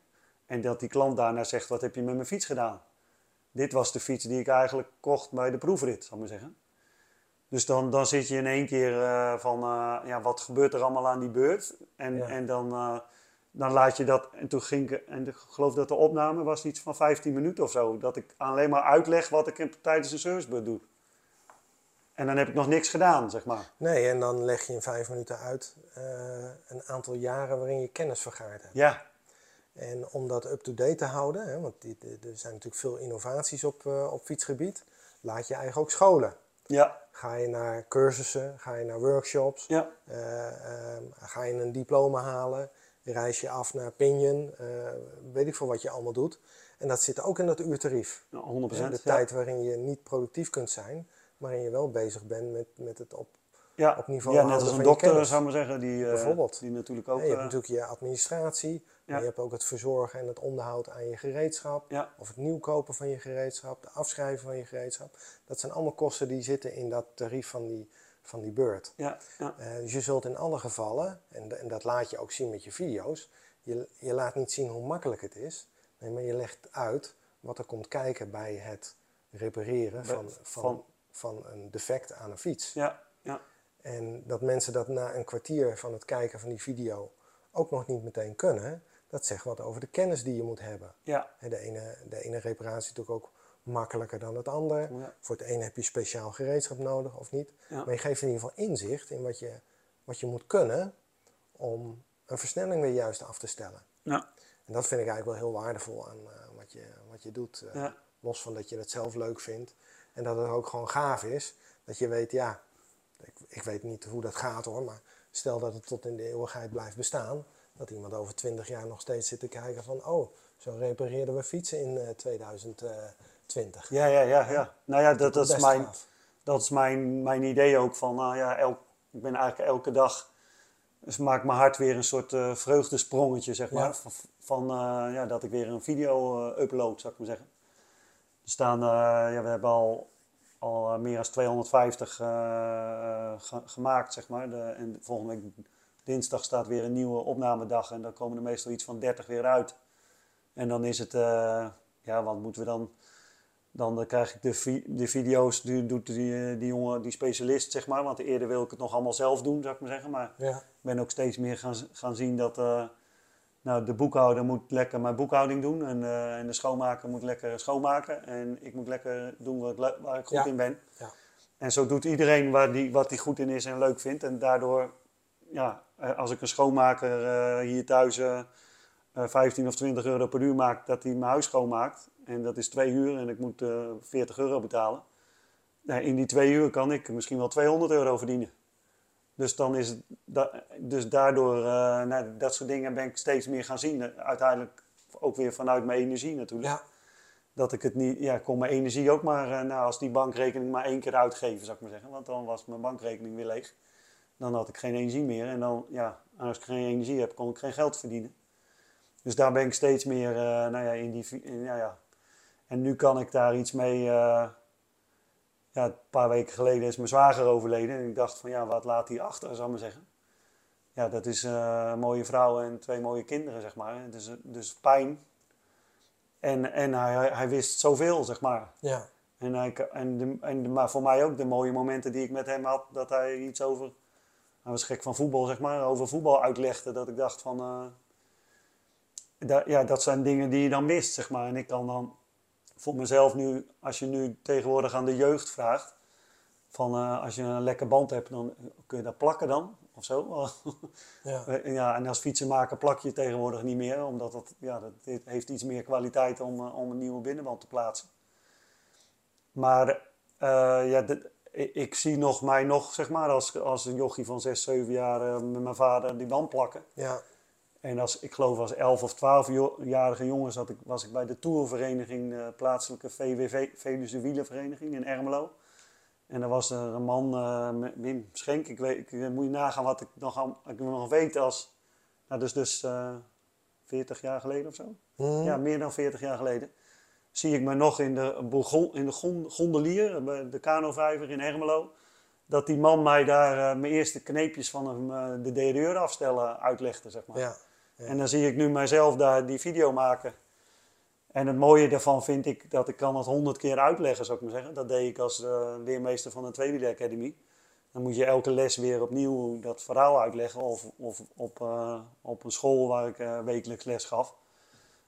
En dat die klant daarna zegt, wat heb je met mijn fiets gedaan? Dit was de fiets die ik eigenlijk kocht bij de proefrit, zal ik maar zeggen. Dus dan, dan zit je in één keer uh, van, ja, wat gebeurt er allemaal aan die beurt? En, ja. en dan, dan laat je dat, en toen ging ik, en ik geloof dat de opname was iets van 15 minuten of zo. Dat ik alleen maar uitleg wat ik tijdens een servicebeurt doe. En dan heb ik nog niks gedaan, zeg maar. Nee, en dan leg je in vijf minuten uit een aantal jaren waarin je kennis vergaard hebt. Ja. En om dat up-to-date te houden, hè, want die, er zijn natuurlijk veel innovaties op, op fietsgebied, laat je eigenlijk ook scholen. Ja. Ga je naar cursussen, ga je naar workshops, ja. uh, uh, ga je een diploma halen, reis je af naar Pinion, uh, weet ik veel wat je allemaal doet. En dat zit ook in dat uurtarief. Ja, 100%. de ja. tijd waarin je niet productief kunt zijn, maar waarin je wel bezig bent met, met het op, ja. op niveau Ja, net als een dokter, zou ik maar zeggen, die, Bijvoorbeeld. die natuurlijk ook... je hebt natuurlijk je administratie, maar je hebt ook het verzorgen en het onderhoud aan je gereedschap. Ja. Of het nieuw kopen van je gereedschap, de afschrijven van je gereedschap. Dat zijn allemaal kosten die zitten in dat tarief van die, van die beurt. Ja. Ja. Uh, dus je zult in alle gevallen, en, en, dat laat je ook zien met je video's, je, je laat niet zien hoe makkelijk het is. Nee, maar je legt uit wat er komt kijken bij het repareren van, van, van, van een defect aan een fiets. Ja. Ja. En dat mensen dat na een kwartier van het kijken van die video ook nog niet meteen kunnen, dat zegt wat over de kennis die je moet hebben. Ja. De ene, de ene reparatie is natuurlijk ook makkelijker dan het ander. Voor het een heb je speciaal gereedschap nodig of niet. Maar je geeft in ieder geval inzicht in wat je, wat je moet kunnen om een versnelling weer juist af te stellen. Ja. En dat vind ik eigenlijk wel heel waardevol aan eh, wat, je, wat je doet. Eh, los van dat je het zelf leuk vindt en dat het ook gewoon gaaf is. Dat je weet, ja, ik, ik weet niet hoe dat gaat hoor, maar stel dat het tot in de eeuwigheid blijft bestaan. Dat iemand over twintig jaar nog steeds zit te kijken van, oh, zo repareerden we fietsen in eh, uh, 2000. 20. Ja, ja, ja. ja. Nou ja, dat, dat is, mijn, dat is mijn, mijn idee ook van, nou ja, elk, ik ben eigenlijk elke dag, dus maakt mijn hart weer een soort uh, vreugdesprongetje, zeg maar. Van, eh, ja, dat ik weer een video eh, upload, zou ik maar zeggen. Er staan, ja, we hebben al, al meer dan 250 gemaakt, zeg maar. De, en volgende week dinsdag staat weer een nieuwe opnamedag en dan komen er meestal iets van 30 weer uit. En dan is het, ja, wat moeten we dan dan eh, krijg ik de, vi- de video's, die doet die, eh, die jongen, die specialist, zeg maar. Want eerder wil ik het nog allemaal zelf doen, zou ik maar zeggen. Maar Ja, ik ben ook steeds meer gaan, gaan zien dat eh, nou, de boekhouder moet lekker mijn boekhouding doen. En, en de schoonmaker moet lekker schoonmaken. En ik moet lekker doen wat, ik waar ik goed Ja. in ben. ja. En zo doet iedereen waar die, wat hij goed in is en leuk vindt. En daardoor, ja, als ik een schoonmaker hier thuis eh, eh, 15 of 20 euro per uur maak, dat hij mijn huis schoonmaakt. En dat is twee uur en ik moet eh 40 euro betalen. Nou, in die twee uur kan ik misschien wel 200 euro verdienen. Dus, dan is da- dus daardoor, eh, nou, dat soort dingen ben ik steeds meer gaan zien. Uiteindelijk ook weer vanuit mijn energie natuurlijk ja. dat ik het niet, ja, kon mijn energie ook maar, eh, nou, als die bankrekening maar één keer uitgeven, zou ik maar zeggen. Want dan was mijn bankrekening weer leeg. Dan had ik geen energie meer. En dan, ja, als ik geen energie heb, kon ik geen geld verdienen. Dus daar ben ik steeds meer, nou ja, in die, in, ja, ja. En nu kan ik daar iets mee, eh, ja, een paar weken geleden is mijn zwager overleden. En ik dacht van, ja, wat laat hij achter, zou ik maar zeggen. Ja, dat is eh, een mooie vrouw en twee mooie kinderen, zeg maar. Dus, dus pijn, en, en hij, hij wist zoveel, zeg maar. ja. En, hij, en, de, en de, maar voor mij ook de mooie momenten die ik met hem had, dat hij iets over. Hij was gek van voetbal, zeg maar, over voetbal uitlegde. Dat ik dacht van. eh, da- ja, dat zijn dingen die je dan mist, zeg maar. En ik kan dan voor mezelf nu, als je nu tegenwoordig aan de jeugd vraagt. Van eh, als je een lekker band hebt, dan kun je dat plakken dan, of zo. [LAUGHS] ja. Eh, Ja, en als fietsenmaker plak je tegenwoordig niet meer, omdat dat, ja, dat dit heeft iets meer kwaliteit om, eh, om een nieuwe binnenband te plaatsen. Maar ja, de- ik, zie nog mij nog, zeg maar, als, als een jochie van 6, 7 jaar met mijn vader die band plakken. ja. En als, ik geloof als 11 of 12-jarige jongen zat ik, was ik bij de tourvereniging, de plaatselijke VWV, Veluwe Wielenvereniging in Ermelo. En daar was er een man, eh, Wim Schenk, ik weet, ik, moet je nagaan wat ik nog, aan- ik nog weet als, nou dus dus eh 40 jaar geleden of zo. Mhm. Ja, meer dan 40 jaar geleden. Zie ik me nog in de, in de gon- gondelier, de kanovijver in Ermelo. Dat die man mij daar eh, mijn eerste kneepjes van hem, eh, de deur afstellen uitlegde, zeg maar. ja. Ja. En dan zie ik nu mijzelf daar die video maken. En het mooie daarvan vind ik dat ik kan het honderd keer uitleggen, zou ik maar zeggen. Dat deed ik als eh, leermeester van de Tweewielen Academy. Dan moet je elke les weer opnieuw dat verhaal uitleggen. Of, of op, eh, op een school waar ik eh, wekelijks les gaf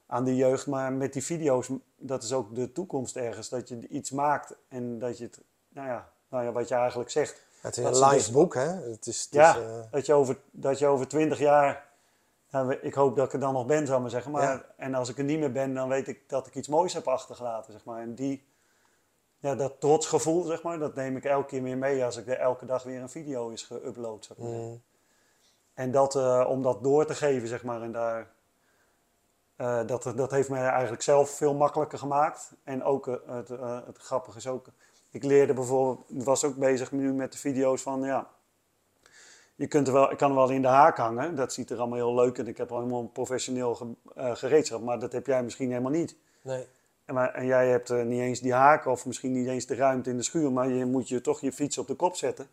aan de jeugd. Maar met die video's, dat is ook de toekomst ergens. Dat je iets maakt en dat je het, nou ja, nou ja wat je eigenlijk zegt. Het is dat een live dus- boek, hè? Het is, het Ja, is, dat, je over, dat je over twintig jaar. Nou, ik hoop dat ik er dan nog ben, zou ik maar zeggen. Maar, Ja. En als ik er niet meer ben, dan weet ik dat ik iets moois heb achtergelaten. Zeg maar. En die, ja, dat trotsgevoel, zeg maar, dat neem ik elke keer weer mee als ik er elke dag weer een video is geüpload. Ik maar mm, En dat, eh, om dat door te geven, zeg maar, en daar. eh, dat, dat heeft mij eigenlijk zelf veel makkelijker gemaakt. En ook eh, het, het grappige is ook. Ik leerde bijvoorbeeld, was ook bezig nu met de video's van ja. Je kunt er wel, ik kan er wel in de haak hangen. Dat ziet er allemaal heel leuk en ik heb al helemaal een professioneel ge, eh, gereedschap. Maar dat heb jij misschien helemaal niet. nee. En, maar, en jij hebt eh, niet eens die haak of misschien niet eens de ruimte in de schuur. Maar je moet je toch je fiets op de kop zetten.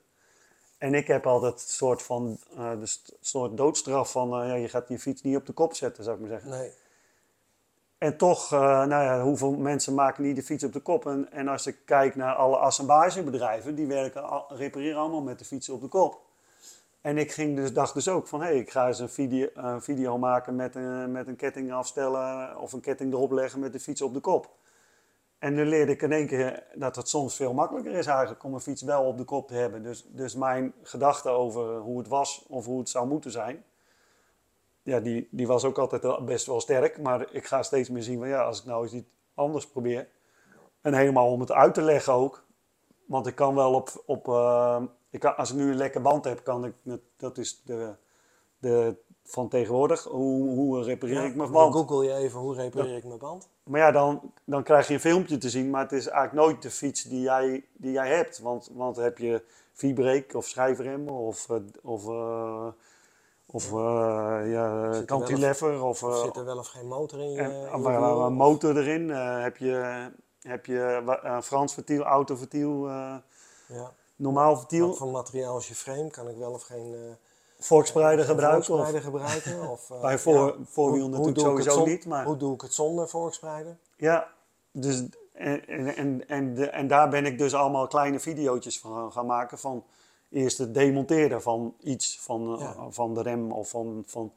En ik heb altijd een soort van eh, de soort doodstraf van ja, je gaat je fiets niet op de kop zetten, zou ik maar zeggen. Nee. En toch, nou ja, hoeveel mensen maken niet de fiets op de kop? En, en als ik kijk naar alle assemblagebedrijven, die werken, al- repareren allemaal met de fiets op de kop. En ik ging dus, dacht dus ook van, hé, hey, ik ga eens een video, uh, video maken met een, met een ketting afstellen of een ketting erop leggen met de fiets op de kop. En nu leerde ik in één keer dat het soms veel makkelijker is eigenlijk om een fiets wel op de kop te hebben. Dus, dus mijn gedachte over hoe het was of hoe het zou moeten zijn, ja, die, die was ook altijd best wel sterk. Maar ik ga steeds meer zien van ja, als ik nou eens iets anders probeer. En helemaal om het uit te leggen ook. Want ik kan wel op, op uh, ik kan, als ik nu een lekker band heb, kan ik, dat is de, de van tegenwoordig, hoe, hoe repareer ik mijn band. Dan google je even, hoe repareer ik mijn band? Maar ja, dan, dan krijg je een filmpje te zien, maar het is eigenlijk nooit de fiets die jij, die jij hebt. Want, want heb je vibreek of schijfrem of, eh, of uh, of uh, ja, cantilever. Of, of, zit er wel of geen motor in je, en, in een motor erin. Uh, heb je, heb je Frans vertiel, auto vertiel, ja. Normaal vertiel. Wat voor materiaal is je frame? Kan ik wel of geen... Volksprijder gebruiken? Volksprijder gebruiken? Of, [LAUGHS] bij voor, ja. voorwiel natuurlijk sowieso niet. Maar... Hoe doe ik het zonder volksprijder? Ja, dus, en, en, en, en, de, en daar ben ik dus allemaal kleine video's van gaan maken van eerst het demonteren van iets, van, uh, van de rem of van... van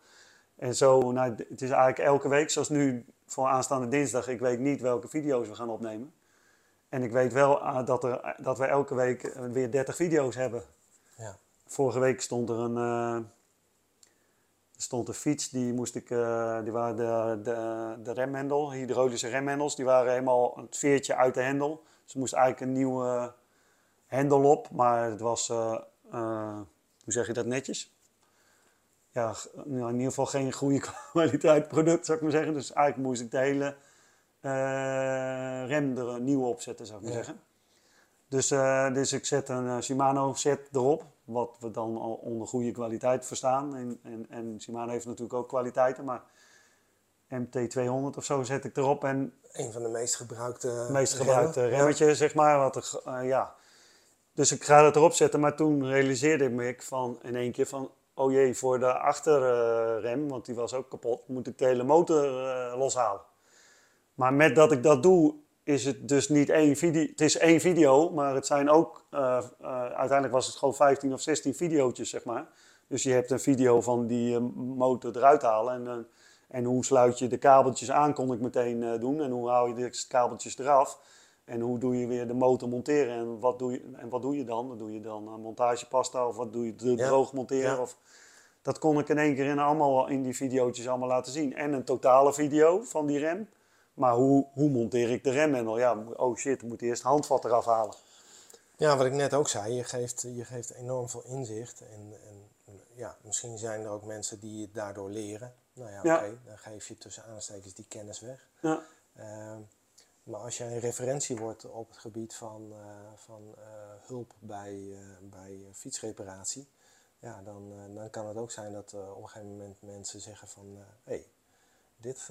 en zo, nou, het is eigenlijk elke week, zoals nu voor aanstaande dinsdag, ik weet niet welke video's we gaan opnemen. En ik weet wel uh, dat, er, dat we elke week weer 30 video's hebben. Ja. Vorige week stond er een, uh, stond een fiets, die moest ik, uh, die waren de, de, de remhendel, hydraulische remhendels, die waren helemaal het veertje uit de hendel. Dus moest eigenlijk een nieuwe hendel op, maar het was, uh, hoe zeg je dat netjes? Ja, in ieder geval geen goede [LAUGHS] kwaliteit product, zou ik maar zeggen. Dus eigenlijk moest ik de hele rem er nieuw opzetten, zou ik maar zeggen. Dus, dus ik zet een Shimano set erop, wat we dan al onder goede kwaliteit verstaan. En, en, en Shimano heeft natuurlijk ook kwaliteiten, maar MT200 of zo zet ik erop. En een van de meest gebruikte, meest gebruikte remmen. remmetje, zeg maar. Wat er, ja, dus ik ga het erop zetten, maar toen realiseerde ik me van in één keer van, oh jee, voor de achterrem, want die was ook kapot, moet ik de hele motor uh, loshalen. Maar met dat ik dat doe, is het dus niet één video. Het is één video, maar het zijn ook, uh, uh, uiteindelijk was het gewoon 15 of 16 video's, zeg maar. Dus je hebt een video van die motor eruit halen en, en hoe sluit je de kabeltjes aan, kon ik meteen doen. En hoe haal je de kabeltjes eraf. En hoe doe je weer de motor monteren en wat doe je, en wat doe je dan? Dan doe je dan een montagepasta of wat doe je droog monteren? Of, dat kon ik in één keer in, allemaal, in die video's allemaal laten zien. En een totale video van die rem. Maar hoe, hoe monteer ik de remhendel? Ja, oh shit, ik moet eerst het handvat eraf halen. Ja, wat ik net ook zei, je geeft, je geeft enorm veel inzicht. En, en ja, misschien zijn er ook mensen die het daardoor leren. Nou ja, oké, dan geef je tussen aanstekens die kennis weg. Ja. Ehm, maar als jij een referentie wordt op het gebied van, uh, van uh, hulp bij, uh, bij fietsreparatie, ja, dan, dan kan het ook zijn dat op een gegeven moment mensen zeggen van hé, hey, dit,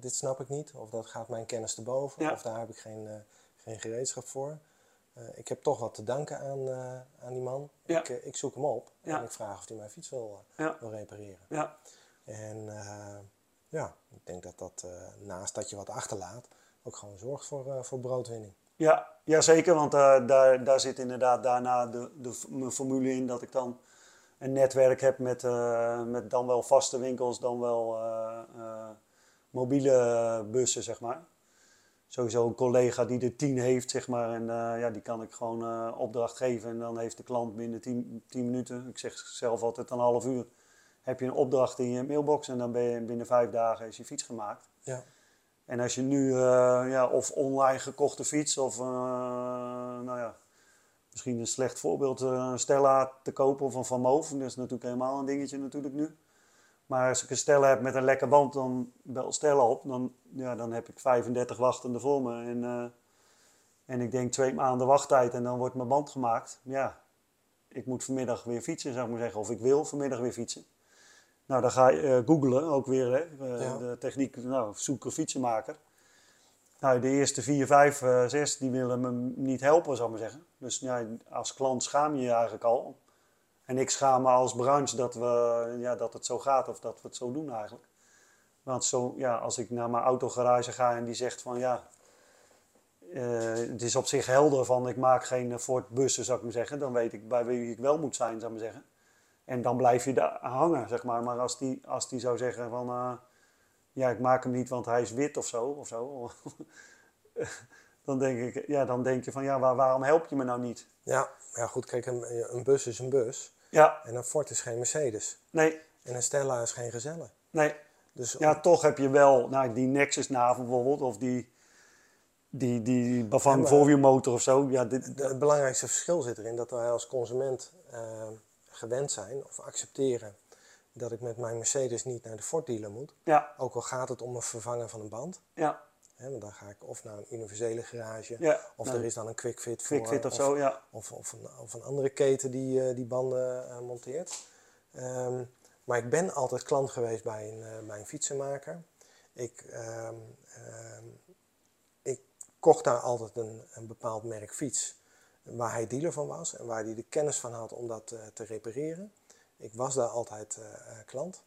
dit snap ik niet, of dat gaat mijn kennis te boven, ja. of daar heb ik geen, geen gereedschap voor. ik heb toch wat te danken aan, aan die man. Ja. Ik, ik zoek hem op en ik vraag of hij mijn fiets wil, wil repareren. Ja. En ja, ik denk dat dat naast dat je wat achterlaat, ook gewoon zorgt voor, voor broodwinning. Ja, ja zeker, want daar, daar zit inderdaad daarna de, de, mijn formule in dat ik dan een netwerk heb met, uh, met dan wel vaste winkels, dan wel mobiele bussen, zeg maar. Sowieso een collega die er tien heeft, zeg maar, en ja, die kan ik gewoon opdracht geven en dan heeft de klant binnen tien, tien minuten, ik zeg zelf altijd een half uur, heb je een opdracht in je mailbox en dan ben je binnen vijf dagen is je fiets gemaakt. Ja. En als je nu uh, ja, of online gekochte fiets of uh, nou ja, misschien een slecht voorbeeld, uh, een Stella te kopen een Van Moof. Dat is natuurlijk helemaal een dingetje natuurlijk nu. Maar als ik een Stella heb met een lekker band, dan bel Stella op. Dan, ja, dan heb ik 35 wachtende voor me. En, en ik denk twee maanden wachttijd en dan wordt mijn band gemaakt. Ja, ik moet vanmiddag weer fietsen, zou ik maar zeggen. Of ik wil vanmiddag weer fietsen. Nou, dan ga je uh, googlen ook weer, hè, uh, de techniek, nou, zoeken fietsenmaker. Nou, de eerste vier, vijf, zes, die willen me niet helpen, zou ik maar zeggen. Dus ja, als klant schaam je je eigenlijk al. En ik schaam me als branche dat, we, ja, dat het zo gaat of dat we het zo doen eigenlijk. Want zo, ja, als ik naar mijn autogarage ga en die zegt van ja, het is op zich helder van ik maak geen Ford bussen, zou ik maar zeggen. Dan weet ik bij wie ik wel moet zijn, zou ik maar zeggen. En dan blijf je daar hangen, zeg maar. Maar als die, als die zou zeggen van... eh, ja, ik maak hem niet, want hij is wit of zo. Of zo [LAUGHS] dan, denk ik, ja, dan denk je van... Ja, waar, waarom help je me nou niet? Ja, ja goed, kijk, een, een bus is een bus. Ja, En een Ford is geen Mercedes. nee, En een Stella is geen Gezelle. nee. Dus Ja, toch heb je wel nou, die Nexus naven bijvoorbeeld. Of die, die, die Bavang Ja, maar- Volview motor of zo. Ja, dit, de- het belangrijkste verschil zit erin dat wij als consument eh, gewend zijn of accepteren dat ik met mijn Mercedes niet naar de Ford dealer moet. ja, Ook al gaat het om een vervangen van een band. ja, Want dan ga ik of naar een universele garage, ja. of Nou, er is dan een quick fit voor. Of of, zo, ja. Of, of, een, of een andere keten die, eh, die banden eh, monteert. Ehm, maar ik ben altijd klant geweest bij een, eh, bij een fietsenmaker. Ik, ehm, ehm, ik kocht daar altijd een, een bepaald merk fiets waar hij dealer van was en waar hij de kennis van had om dat te repareren. Ik was daar altijd klant.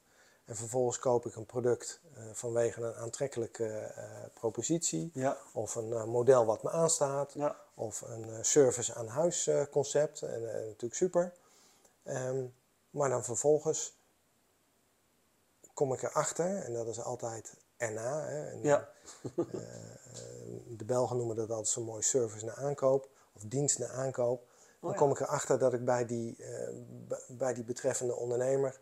En vervolgens koop ik een product eh, vanwege een aantrekkelijke eh, propositie Ja, of een eh, model wat me aanstaat ja, of een service aan huis concept. En natuurlijk super. Ehm, maar dan vervolgens kom ik erachter, en dat is altijd erna. Hè, en, ja, de Belgen noemen dat altijd zo mooi service na aankoop of dienst na aankoop. Dan Oh ja. kom ik erachter dat ik bij die, bij die betreffende ondernemer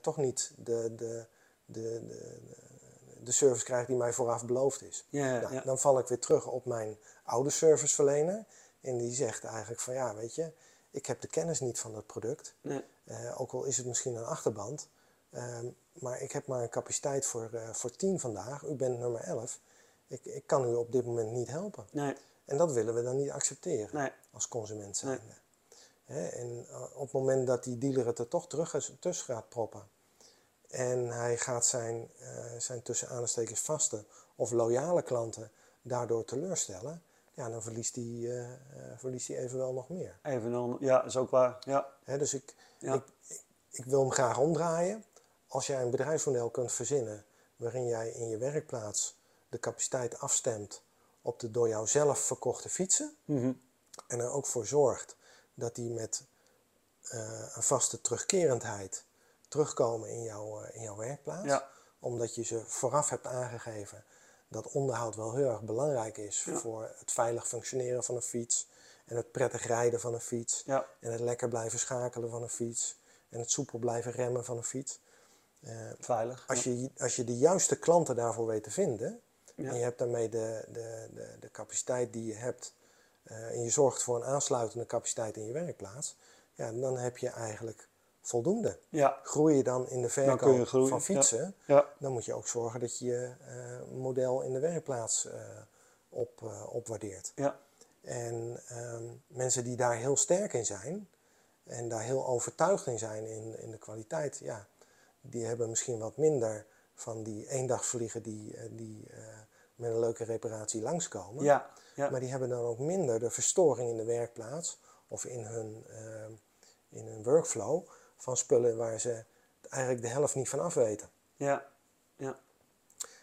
toch niet de, de, de, de, de service krijg die mij vooraf beloofd is. ja, Nou, ja. Dan val ik weer terug op mijn oude serviceverlener. En die zegt eigenlijk van ja, weet je, ik heb de kennis niet van dat product. Nee, Eh, ook al is het misschien een achterband. Ehm, maar ik heb maar een capaciteit voor, eh, voor 10 vandaag. U bent nummer 11. Ik, ik kan u op dit moment niet helpen. nee, En dat willen we dan niet accepteren nee, als consument Nee. En eh, op het moment dat die dealer het er toch terug tussen gaat proppen. En hij gaat zijn, eh, zijn tussen aanstekens vaste of loyale klanten daardoor teleurstellen. Ja, dan verliest hij, eh, verliest hij evenwel nog meer. even dan, ja, is ook waar. Ja, Hè, dus ik, Ja. ik, ik, ik wil hem graag omdraaien. Als jij een bedrijfsmodel kunt verzinnen waarin jij in je werkplaats de capaciteit afstemt op de door jou zelf verkochte fietsen. mhm, En er ook voor zorgt dat die met eh, een vaste terugkerendheid terugkomen in, jouw eh, in jouw werkplaats. ja, Omdat je ze vooraf hebt aangegeven dat onderhoud wel heel erg belangrijk is Ja. voor het veilig functioneren van een fiets. En het prettig rijden van een fiets. ja, En het lekker blijven schakelen van een fiets. En het soepel blijven remmen van een fiets. Eh, veilig. als, je, als je de juiste klanten daarvoor weet te vinden. En je hebt daarmee de, de, de, de capaciteit die je hebt. Eh, en je zorgt voor een aansluitende capaciteit in je werkplaats. Ja, dan heb je eigenlijk voldoende. Ja, Groei je dan in de verkoop van fietsen. ja, Dan moet je ook zorgen dat je je eh, model in de werkplaats eh, op, opwaardeert. ja, En ehm, mensen die daar heel sterk in zijn en daar heel overtuigd in zijn in, in de kwaliteit, ja, die hebben misschien wat minder van die eendagsvliegen die, die met een leuke reparatie langskomen. ja, ja, Maar die hebben dan ook minder de verstoring in de werkplaats of in hun, ehm, in hun workflow van spullen waar ze eigenlijk de helft niet van af weten. ja, ja,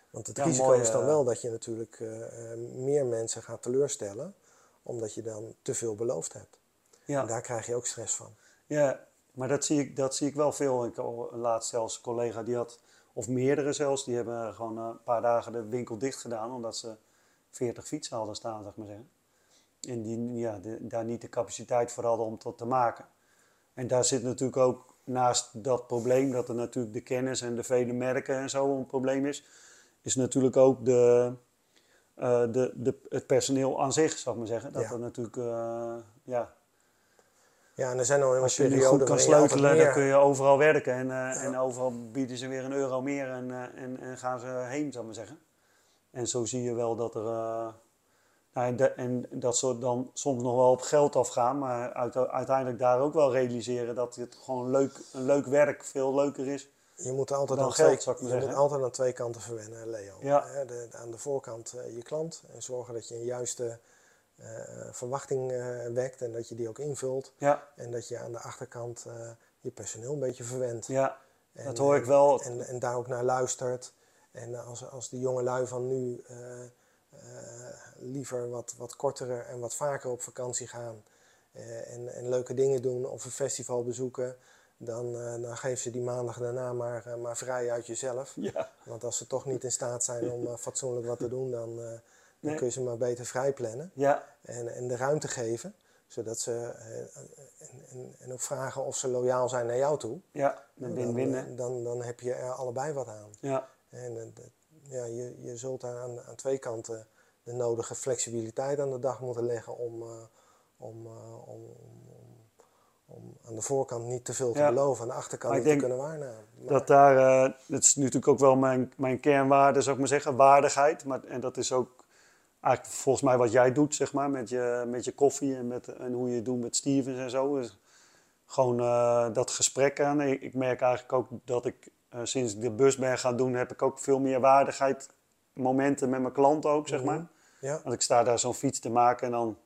Want het Ja, risico mooi, is dan eh, wel dat je natuurlijk eh, eh, meer mensen gaat teleurstellen, omdat je dan te veel beloofd hebt. ja. En daar krijg je ook stress van. Ja, maar dat zie ik, dat zie ik wel veel. Ik laatst zelfs een collega die had, of meerdere zelfs, die hebben gewoon eh, een paar dagen de winkel dicht gedaan omdat ze 40 fietsen hadden staan, zeg maar zeggen. En die ja, de- daar niet de capaciteit voor hadden om dat te maken. En daar zit natuurlijk ook naast dat probleem, dat er natuurlijk de kennis en de vele merken en zo een probleem is, is natuurlijk ook de, eh, de, de, het personeel aan zich, zou ik maar zeggen. Dat Ja. er natuurlijk, eh, ja, Ja, en er zijn al een als je nu goed kan sleutelen, dan kun je overal werken. En, eh, en overal bieden ze weer een euro meer en, en, en gaan ze heen, zou ik maar zeggen. En zo zie je wel dat er... eh, nou, en, de- en dat ze dan soms nog wel op geld afgaan, maar uit- uiteindelijk daar ook wel realiseren dat het gewoon leuk, een leuk werk veel leuker is. Je moet altijd, Dan aan, geld, twee, je moet altijd aan twee kanten verwennen, Leo. Ja. De, aan de voorkant eh, je klant en zorgen dat je een juiste eh, verwachting wekt en dat je die ook invult. Ja, En dat je aan de achterkant je personeel een beetje verwendt. ja En, dat hoor ik wel. En, en daar ook naar luistert. En als, als de jonge lui van nu eh, eh, liever wat, wat kortere en wat vaker op vakantie gaan. eh, en, en leuke dingen doen of een festival bezoeken. dan, dan geef ze die maandag daarna maar, maar vrij uit jezelf. Ja. Want als ze toch niet in staat zijn om fatsoenlijk wat te doen, dan, dan nee. kun je ze maar beter vrij plannen. Ja. En, en de ruimte geven, zodat ze, en, en, en, ook vragen of ze loyaal zijn naar jou toe. Ja, dan win-win. Dan, dan, dan, heb je er allebei wat aan. Ja. En ja, je, je zult daar aan, aan twee kanten de nodige flexibiliteit aan de dag moeten leggen om, om, om, om aan de voorkant niet te veel te Ja. beloven, aan de achterkant niet te kunnen waarnemen. Maar- Dat daar, eh, dat is natuurlijk ook wel mijn, mijn kernwaarde, zou ik maar zeggen, waardigheid. Maar, en dat is ook eigenlijk volgens mij wat jij doet, zeg maar, met je, met je koffie en, met, en hoe je het doet met Stevens en zo. Dus gewoon eh, dat gesprek aan. Ik, ik merk eigenlijk ook dat ik eh, sinds ik de bus ben gaan doen, heb ik ook veel meer waardigheid momenten met mijn klanten ook, zeg Mhm. maar. ja, Want ik sta daar zo'n fiets te maken en dan...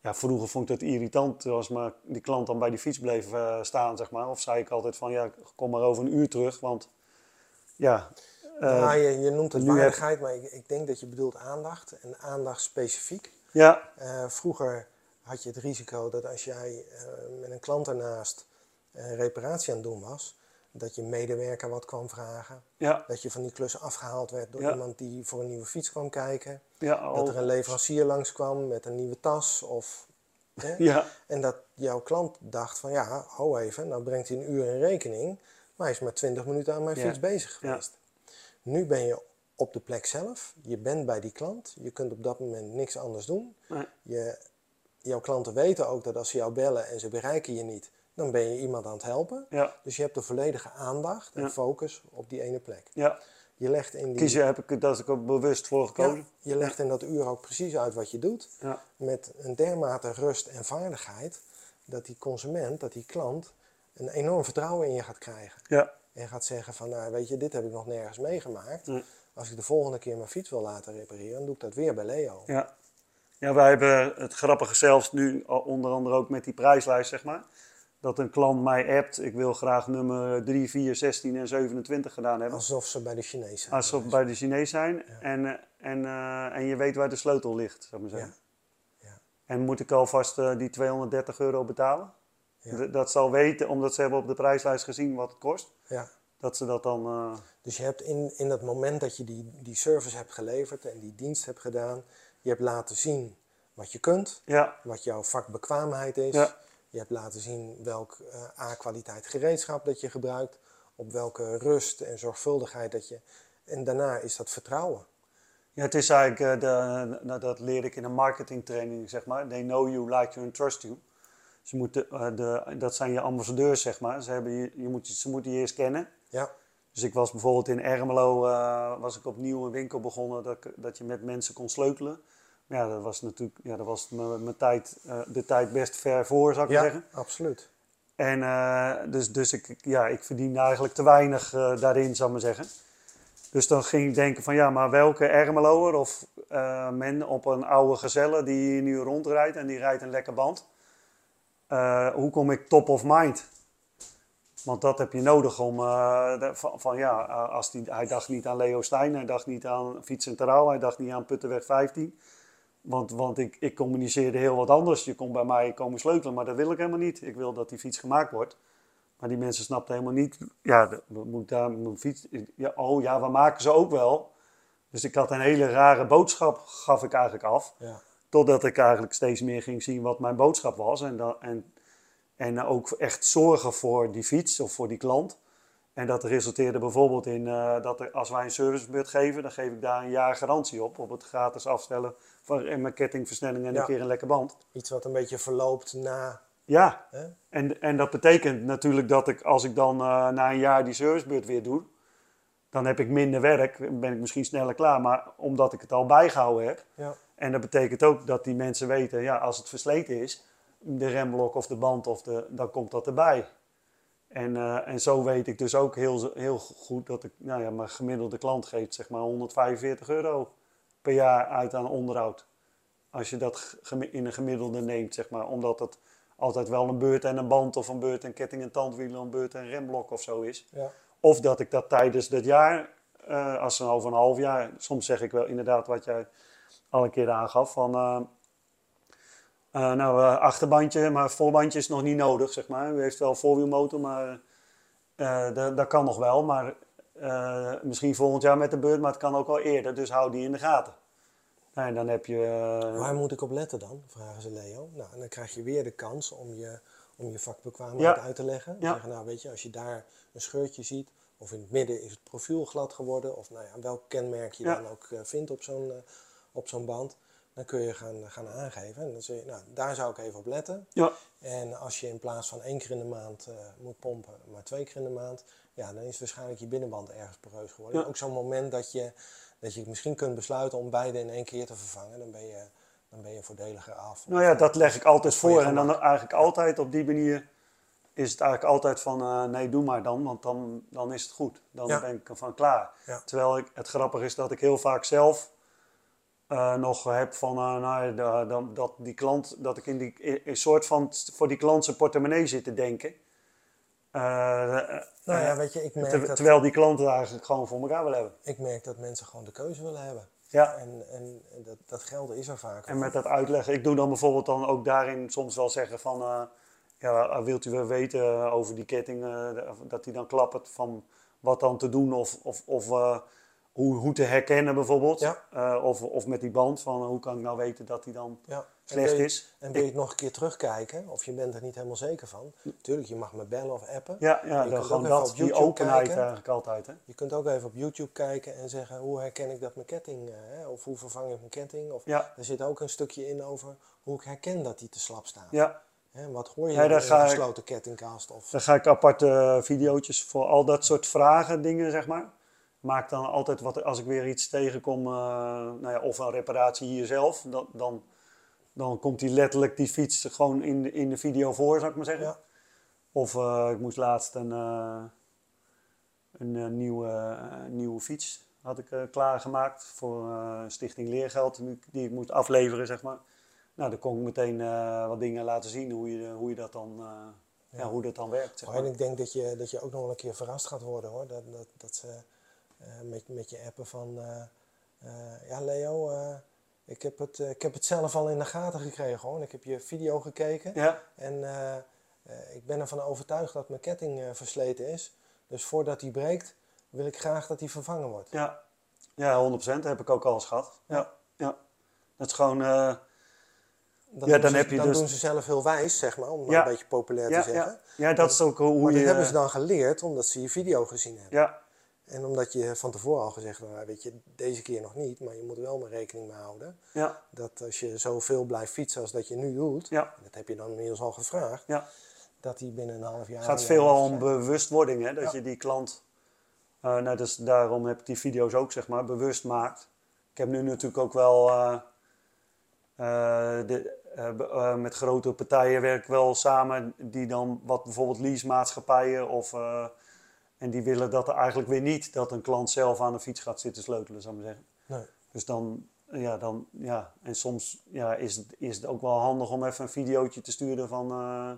Ja, vroeger vond ik het irritant als maar die klant dan bij die fiets bleef eh, staan, zeg maar. Of zei ik altijd van, ja, kom maar over een uur terug, want... Ja, eh, ja je, je noemt het heb- waardigheid, maar ik, ik denk dat je bedoelt aandacht en aandacht specifiek. ja, vroeger had je het risico dat als jij met een klant ernaast een reparatie aan het doen was, dat je medewerker wat kwam vragen. ja, Dat je van die klus afgehaald werd door Ja. iemand die voor een nieuwe fiets kwam kijken. ja, Dat al, er een leverancier langskwam met een nieuwe tas of... hè? [LAUGHS] ja, En dat jouw klant dacht van ja, hou even, nou brengt hij een uur in rekening, maar hij is maar 20 minuten aan mijn fiets bezig geweest. Nu ben je op de plek zelf, je bent bij die klant, je kunt op dat moment niks anders doen. Nee. Je, jouw klanten weten ook dat als ze jou bellen en ze bereiken je niet, dan ben je iemand aan het helpen. ja, Dus je hebt de volledige aandacht en Ja. focus op die ene plek. ja. Je legt in die, Kiezen heb ik, dat ik ook bewust voor ja, gekozen. je legt in dat uur ook precies uit wat je doet Ja, met een dermate rust en vaardigheid dat die consument, dat die klant, een enorm vertrouwen in je gaat krijgen. ja, En gaat zeggen van, nou weet je, dit heb ik nog nergens meegemaakt. Als ik de volgende keer mijn fiets wil laten repareren, dan doe ik dat weer bij Leo. ja. Ja, wij hebben het grappige zelfs nu, onder andere ook met die prijslijst, zeg maar. Dat een klant mij appt, ik wil graag nummer 3, 4, 16 en 27 gedaan hebben. Alsof ze bij de Chinees zijn. Als ze bij de Chinees zijn en, eh, en, eh, en je weet waar de sleutel ligt, zou ik maar zeggen. Ja. Ja. En moet ik alvast eh, die 230 euro betalen? Dat zal weten, omdat ze hebben op de prijslijst gezien wat het kost. Ja. Dat ze dat dan... Dus je hebt in, in dat moment dat je die, die service hebt geleverd en die dienst hebt gedaan, je hebt laten zien wat je kunt, ja, wat jouw vakbekwaamheid is. Je hebt laten zien welk eh, A-kwaliteit gereedschap dat je gebruikt, op welke rust en zorgvuldigheid dat je... En daarna is dat vertrouwen. ja, het is eigenlijk, eh, de, nou, dat leerde ik in een marketingtraining, zeg maar. They know you, like you and trust you. Ze moeten, eh, de, dat zijn je ambassadeurs, zeg maar. Ze, hebben je, je moet, ze moeten je eerst kennen. Ja, Dus ik was bijvoorbeeld in Ermelo, eh, was ik opnieuw een winkel begonnen dat, dat je met mensen kon sleutelen. Ja, dat was natuurlijk, ja, dat was mijn mijn tijd, eh, de tijd best ver voor, zou ik ja zeggen. absoluut. En eh, dus, dus ik, ja, ik verdien eigenlijk te weinig eh, daarin, zou ik maar zeggen. Dus dan ging ik denken van ja, maar welke Ermeloer of men op een oude gezelle die hier nu rondrijdt en die rijdt een lekker band. hoe kom ik top of mind? Want dat heb je nodig om, de- van, van ja, als die, hij dacht niet aan Leo Stijn, hij dacht niet aan Fiets en Terrouw, hij dacht niet aan Puttenweg 15. Want, want ik, ik communiceerde heel wat anders. Je kon bij mij komen sleutelen, maar dat wil ik helemaal niet. Ik wil dat die fiets gemaakt wordt. Maar die mensen snapten helemaal niet. Ja, moeten daar mijn fiets. Ja, oh ja, we maken ze ook wel. Dus ik had een hele rare boodschap, gaf ik eigenlijk af. Ja. Totdat ik eigenlijk steeds meer ging zien wat mijn boodschap was. En, dan, en, en ook echt zorgen voor die fiets of voor die klant. En dat resulteerde bijvoorbeeld in eh, dat er, als wij een servicebeurt geven, dan geef ik daar een jaar garantie op. Op het gratis afstellen en mijn kettingversnelling en Ja. een keer een lekker band. Iets wat een beetje verloopt na... Ja, Hè? en, en dat betekent natuurlijk dat ik, als ik dan eh, na een jaar die servicebeurt weer doe, dan heb ik minder werk, ben ik misschien sneller klaar, maar omdat ik het al bijgehouden heb. Ja. En dat betekent ook dat die mensen weten, ja, als het versleten is, de remblok of de band, of de, dan komt dat erbij. En, eh, en zo weet ik dus ook heel, heel goed dat ik, nou ja, mijn gemiddelde klant geeft zeg maar 145 euro per jaar uit aan onderhoud. Als je dat in een gemiddelde neemt, zeg maar. Omdat het altijd wel een beurt en een band of een beurt en ketting en tandwielen, een beurt en remblok of zo is. Ja. Of dat ik dat tijdens dat jaar, eh, als een over een half jaar, soms zeg ik wel inderdaad wat jij al een keer aangaf, van eh, Uh, nou, achterbandje, maar voorbandje is nog niet nodig, zeg maar. U heeft wel voorwielmotor, maar dat, dat kan nog wel. Maar misschien volgend jaar met de beurt, maar het kan ook al eerder. Dus hou die in de gaten. Nou, en dan heb je... Waar moet ik op letten dan, vragen ze Leo. Nou, en dan krijg je weer de kans om je, om je vakbekwaamheid uit te leggen. Ja. Zeggen, nou weet je, als je daar een scheurtje ziet, of in het midden is het profiel glad geworden, of nou ja, welk kenmerk je dan ook vindt op zo'n op zo'n band dan kun je gaan, gaan aangeven. En dan zeg je, nou, daar zou ik even op letten. Ja. En als je in plaats van één keer in de maand uh, moet pompen, maar twee keer in de maand, ja, dan is waarschijnlijk je binnenband ergens poreus geworden. Ja. Ook zo'n moment dat je, dat je misschien kunt besluiten om beide in één keer te vervangen, dan ben je, dan ben je voordeliger af. Nou ja, dat leg ik altijd voor. En dan eigenlijk altijd op die manier is het eigenlijk altijd van uh, nee, doe maar dan, want dan, dan is het goed. Dan ben ik van klaar. Terwijl ik, het grappige is dat ik heel vaak zelf uh, nog heb van uh, nou, dat, dat die klant, dat ik in die een soort van voor die klant zijn portemonnee zit te denken. Uh, nou ja, weet je, ik merk ter, dat, terwijl die klanten eigenlijk gewoon voor elkaar willen hebben. Ik merk dat mensen gewoon de keuze willen hebben. Ja. En, en dat, dat geld is er vaak. En met dat uitleggen, ik doe dan bijvoorbeeld dan ook daarin soms wel zeggen van, ja, wilt u wel weten over die ketting, dat die dan klappert van wat dan te doen of, of, of hoe, hoe te herkennen bijvoorbeeld. Ja. Of, of met die band, van hoe kan ik nou weten dat die dan ja. Slecht en is. En wil je het nog een keer terugkijken, of je bent er niet helemaal zeker van. Tuurlijk, je mag me bellen of appen. Ja, ja dan gewoon dat, die openheid kijken. eigenlijk altijd. Hè? Je kunt ook even op YouTube kijken en zeggen, hoe herken ik dat mijn ketting, uh, of hoe vervang ik mijn ketting. Of, ja. Er zit ook een stukje in over hoe ik herken dat die te slap staat. Ja. Hè, wat hoor je ja, in een gesloten kettingkast? Of... Dan ga ik aparte video's voor al dat soort vragen, dingen zeg maar maak dan altijd wat, als ik weer iets tegenkom, uh, nou ja, of een reparatie hier zelf, dan, dan, dan komt die letterlijk die fiets gewoon in de, in de video voor, zou ik maar zeggen. Ja. Of uh, ik moest laatst een, uh, een nieuwe, nieuwe fiets had ik klaargemaakt voor Stichting Leergeld, die ik moet afleveren, zeg maar. Nou, dan kon ik meteen wat dingen laten zien, hoe je, hoe je dat dan... Ja. ja. hoe dat dan werkt. Zeg maar. En ik denk dat je, dat je ook nog wel een keer verrast gaat worden hoor. Dat, dat, dat ze eh, met, met je appen van, eh, eh, ja Leo, ik, heb het, ik heb het zelf al in de gaten gekregen hoor. Ik heb je video gekeken ja. en ik ben ervan overtuigd dat mijn ketting versleten is. Dus voordat die breekt, wil ik graag dat die vervangen wordt. Ja, ja 100%. Dat heb ik ook al eens gehad. Ja, ja. Dat is gewoon... Uh, dan, ja, dan, ze, heb je dan dus... doen ze zelf heel wijs, zeg maar, om ja. een beetje populair te zeggen. Ja, ja dat is ook hoe maar je... dat hebben ze dan geleerd omdat ze je video gezien hebben. Ja, en omdat je van tevoren al gezegd hebt, nou, weet je, deze keer nog niet, maar je moet er wel maar rekening mee houden. Ja. Dat als je zoveel blijft fietsen als dat je nu doet, ja. dat heb je dan inmiddels al gevraagd, ja. dat die binnen een half jaar... Het gaat veel om bewustwording, hè? dat je die klant, uh, nou, dus daarom heb ik die video's ook zeg maar, bewust maakt. Ik heb nu natuurlijk ook wel uh, uh, de, met grote partijen werk wel samen, die dan wat bijvoorbeeld leasemaatschappijen of en die willen dat er eigenlijk weer niet dat een klant zelf aan de fiets gaat zitten sleutelen, zou ik maar zeggen. Nee. Dus dan, ja, dan, ja, en soms ja, is, het, is het ook wel handig om even een videootje te sturen van, uh,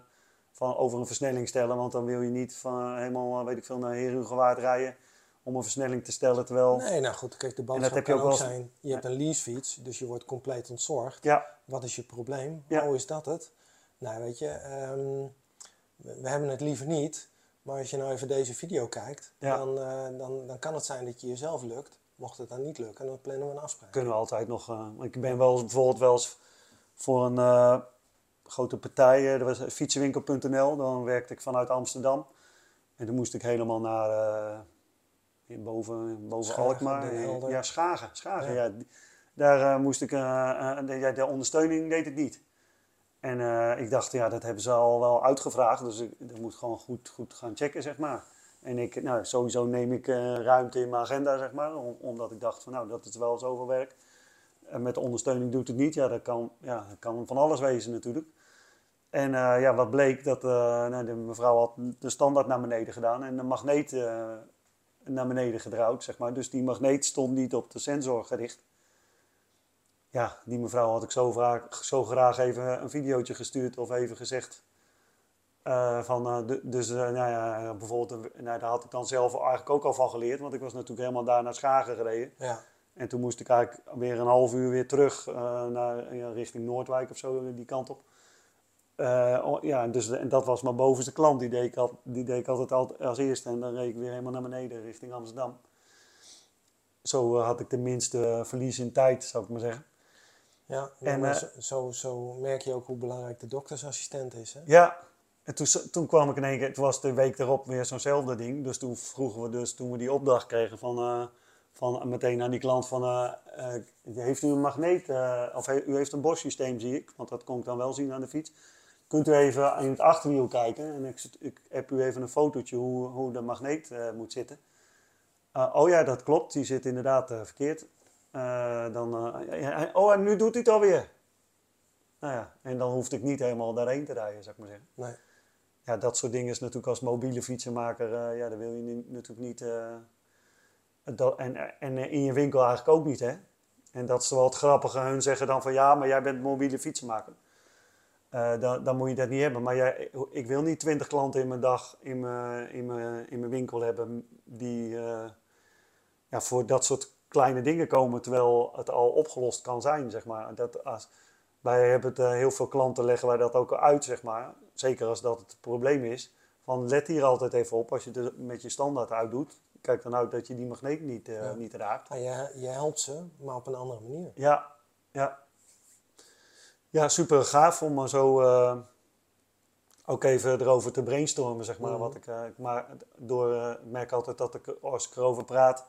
van over een versnelling stellen. Want dan wil je niet van helemaal, weet ik veel, naar Herugewaard rijden om een versnelling te stellen. Terwijl... Nee, nou goed, kijk, de heb je ook, wel... zijn, je hebt een leasefiets, dus je wordt compleet ontzorgd. Ja. Wat is je probleem? Ja. Oh, is dat het? Nou, weet je, um, we hebben het liever niet maar als je nou even deze video kijkt, dan, uh, dan, dan kan het zijn dat je jezelf lukt. Mocht het dan niet lukken, dan plannen we een afspraak. Kunnen we altijd nog. Uh, ik ben wel bijvoorbeeld wel eens voor een uh, grote partij, dat was fietsenwinkel.nl, dan werkte ik vanuit Amsterdam. En toen moest ik helemaal naar boven, boven Schagen, Alkmaar. Ja, Schagen. Schagen ja. ja. Daar moest ik, de, de ondersteuning deed het niet. En uh, ik dacht, ja, dat hebben ze al wel uitgevraagd, dus ik, dat moet gewoon goed, goed gaan checken, zeg maar. En ik, nou, sowieso neem ik uh, ruimte in mijn agenda, zeg maar, om, omdat ik dacht van, nou, dat is wel zoveel werk. En met ondersteuning doet het niet, ja, dat kan, ja, kan van alles wezen natuurlijk. En uh, ja, wat bleek, dat nou, de mevrouw had de standaard naar beneden gedaan en de magneet naar beneden gedraaid, zeg maar. Dus die magneet stond niet op de sensor gericht ja, die mevrouw had ik zo, vaak, zo graag even een videootje gestuurd of even gezegd. Uh, van, uh, dus uh, nou ja, bijvoorbeeld, nou, daar had ik dan zelf eigenlijk ook al van geleerd, want ik was natuurlijk helemaal daar naar Schagen gereden. Ja. En toen moest ik eigenlijk weer een half uur weer terug naar, ja, richting Noordwijk of zo, die kant op. eh, oh, ja, dus, en dat was mijn bovenste klant. Die deed ik, al, die deed ik altijd al, als eerste. En dan reed ik weer helemaal naar beneden richting Amsterdam. Zo eh, had ik de minste verlies in tijd, zou ik maar zeggen. Ja, en, maar zo, zo, merk je ook hoe belangrijk de doktersassistent is. Hè? Ja, en toen, toen kwam ik in één keer, het was de week erop weer zo'nzelfde ding. Dus toen vroegen we dus, toen we die opdracht kregen van, uh, van meteen aan die klant van, uh, heeft u een magneet, of u heeft een Bosch-systeem zie ik, want dat kon ik dan wel zien aan de fiets. Kunt u even in het achterwiel kijken en ik, ik heb u even een fotootje hoe, hoe de magneet moet zitten. oh ja, dat klopt, die zit inderdaad verkeerd. Dan, oh, en nu doet hij het alweer. Nou ja, en dan hoefde ik niet helemaal daarheen te rijden, zou ik maar zeggen. Nee ja, dat soort dingen is natuurlijk als mobiele fietsenmaker, uh, ja, dat wil je natuurlijk niet. Dat, en, en in je winkel eigenlijk ook niet, hè? En dat is wel het grappige. Hun zeggen dan van ja, maar jij bent mobiele fietsenmaker. Dan, dan moet je dat niet hebben. Maar jij, ik wil niet twintig klanten in mijn dag in mijn, in mijn, in mijn winkel hebben die ja, voor dat soort kleine dingen komen, terwijl het al opgelost kan zijn, zeg maar. Dat, als, wij hebben het, heel veel klanten leggen wij dat ook uit, zeg maar zeker als dat het probleem is, van let hier altijd even op als je het met je standaard uitdoet. Kijk dan uit dat je die magneet niet, uh, niet raakt. Ja, je, je helpt ze, maar op een andere manier. Ja, ja. Ja, super gaaf om zo uh, ook even erover te brainstormen, zeg maar. Mm wat ik, uh, maar door, ik merk altijd dat ik, als ik erover praat,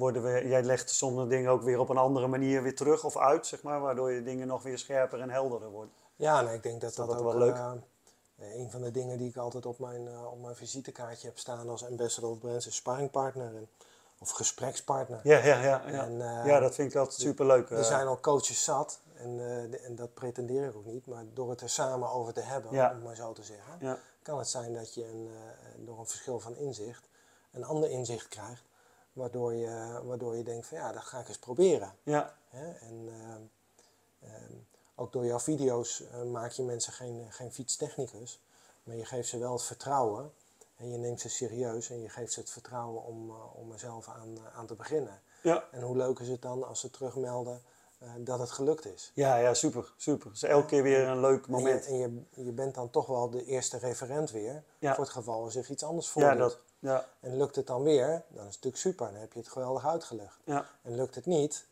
worden we, jij legt sommige dingen ook weer op een andere manier weer terug of uit, zeg maar. Waardoor je dingen nog weer scherper en helderder worden. Ja, nee, ik denk dat dat, dat, ook, wel leuk uh, een van de dingen die ik altijd op mijn, uh, op mijn visitekaartje heb staan als ambassador of brands is sparringpartner en, of gesprekspartner. Ja, ja, ja. Ja, en, uh, ja dat vind ik altijd superleuk. Er zijn al coaches zat en, de, en dat pretendeer ik ook niet, maar door het er samen over te hebben, ja. om het maar zo te zeggen, ja. kan het zijn dat je een, door een verschil van inzicht een ander inzicht krijgt, waardoor je, waardoor je denkt van ja, dat ga ik eens proberen. Ja. En, um, ook door jouw video's uh, maak je mensen geen, geen fietstechnicus, maar je geeft ze wel het vertrouwen en je neemt ze serieus en je geeft ze het vertrouwen om, uh, om er zelf aan, aan te beginnen. Ja. En hoe leuk is het dan als ze terugmelden dat het gelukt is? Ja, ja super, super. Dus elke keer weer een leuk moment. En je, en je, je bent dan toch wel de eerste referent weer, ja. voor het geval er zich iets anders voordoet. Ja, dat, ja. En lukt het dan weer, dan is het natuurlijk super, dan heb je het geweldig uitgelegd. Ja. En lukt het niet,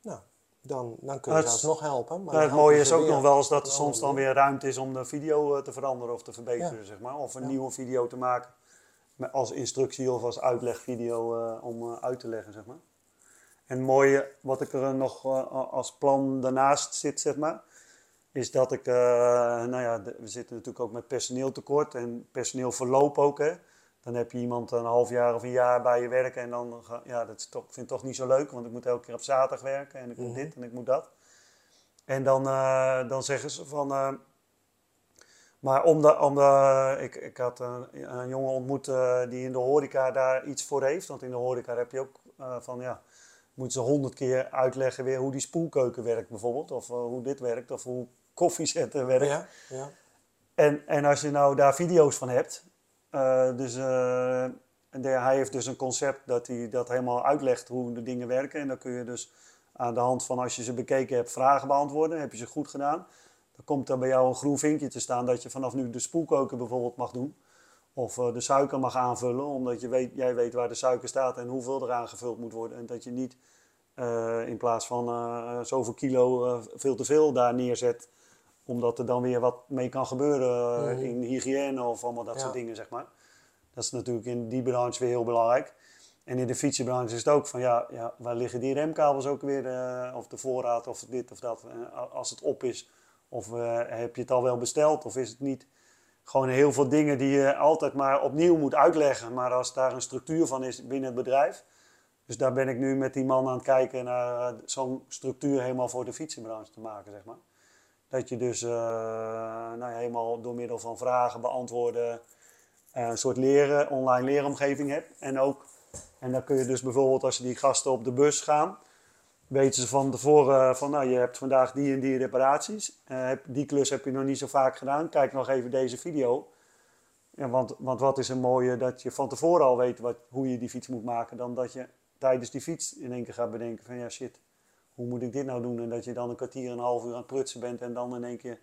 nou, dan, dan kun je zelfs nog helpen. Maar het mooie is ook nog wel eens dat er soms dan weer ruimte is om de video te veranderen of te verbeteren, zeg maar. Of een nieuwe video te maken als instructie of als uitlegvideo uh, om uh, uit te leggen, zeg maar. En het mooie, wat ik er nog uh, als plan daarnaast zit, zeg maar, is dat ik, nou ja, we zitten natuurlijk ook met personeeltekort en personeelverloop ook, hè. Dan heb je iemand een half jaar of een jaar bij je werken en dan, ja, dat is toch, vind ik toch niet zo leuk, want ik moet elke keer op zaterdag werken en ik moet mhm. dit en ik moet dat. En dan, uh, dan zeggen ze van, uh, maar om de, om de, ik, ik had een, een jongen ontmoet uh, die in de horeca daar iets voor heeft, want in de horeca heb je ook van, ja, moeten ze honderd keer uitleggen weer hoe die spoelkeuken werkt bijvoorbeeld, of hoe dit werkt, of hoe koffiezetten werkt. Ja, ja. En, en als je nou daar video's van hebt, uh, dus uh, de, hij heeft dus een concept dat hij dat helemaal uitlegt hoe de dingen werken. En dan kun je dus aan de hand van als je ze bekeken hebt vragen beantwoorden. Heb je ze goed gedaan. Dan komt er bij jou een groen vinkje te staan dat je vanaf nu de spoelkoker bijvoorbeeld mag doen. Of uh, de suiker mag aanvullen, omdat je weet, jij weet waar de suiker staat en hoeveel er aangevuld moet worden. En dat je niet in plaats van zoveel kilo veel te veel daar neerzet omdat er dan weer wat mee kan gebeuren mm. in hygiëne of allemaal dat soort dingen, zeg maar. Dat is natuurlijk in die branche weer heel belangrijk. En in de fietsenbranche is het ook van, ja, ja waar liggen die remkabels ook weer, uh, of de voorraad of dit of dat. Uh, als het op is, of uh, heb je het al wel besteld of is het niet. Gewoon heel veel dingen die je altijd maar opnieuw moet uitleggen. Maar als daar een structuur van is binnen het bedrijf. Dus daar ben ik nu met die man aan het kijken naar zo'n structuur helemaal voor de fietsenbranche te maken, zeg maar. Dat je dus uh, nou helemaal door middel van vragen beantwoorden uh, een soort leren, online leeromgeving hebt. En ook, en dan kun je dus bijvoorbeeld als die gasten op de bus gaan, weten ze van tevoren van nou je hebt vandaag die en die reparaties. Uh, die klus heb je nog niet zo vaak gedaan. Kijk nog even deze video. Ja, want, want wat is een mooie dat je van tevoren al weet wat, hoe je die fiets moet maken, dan dat je tijdens die fiets in één keer gaat bedenken van ja shit, hoe moet ik dit nou doen? En dat je dan een kwartier en een half uur aan het prutsen bent en dan in één keer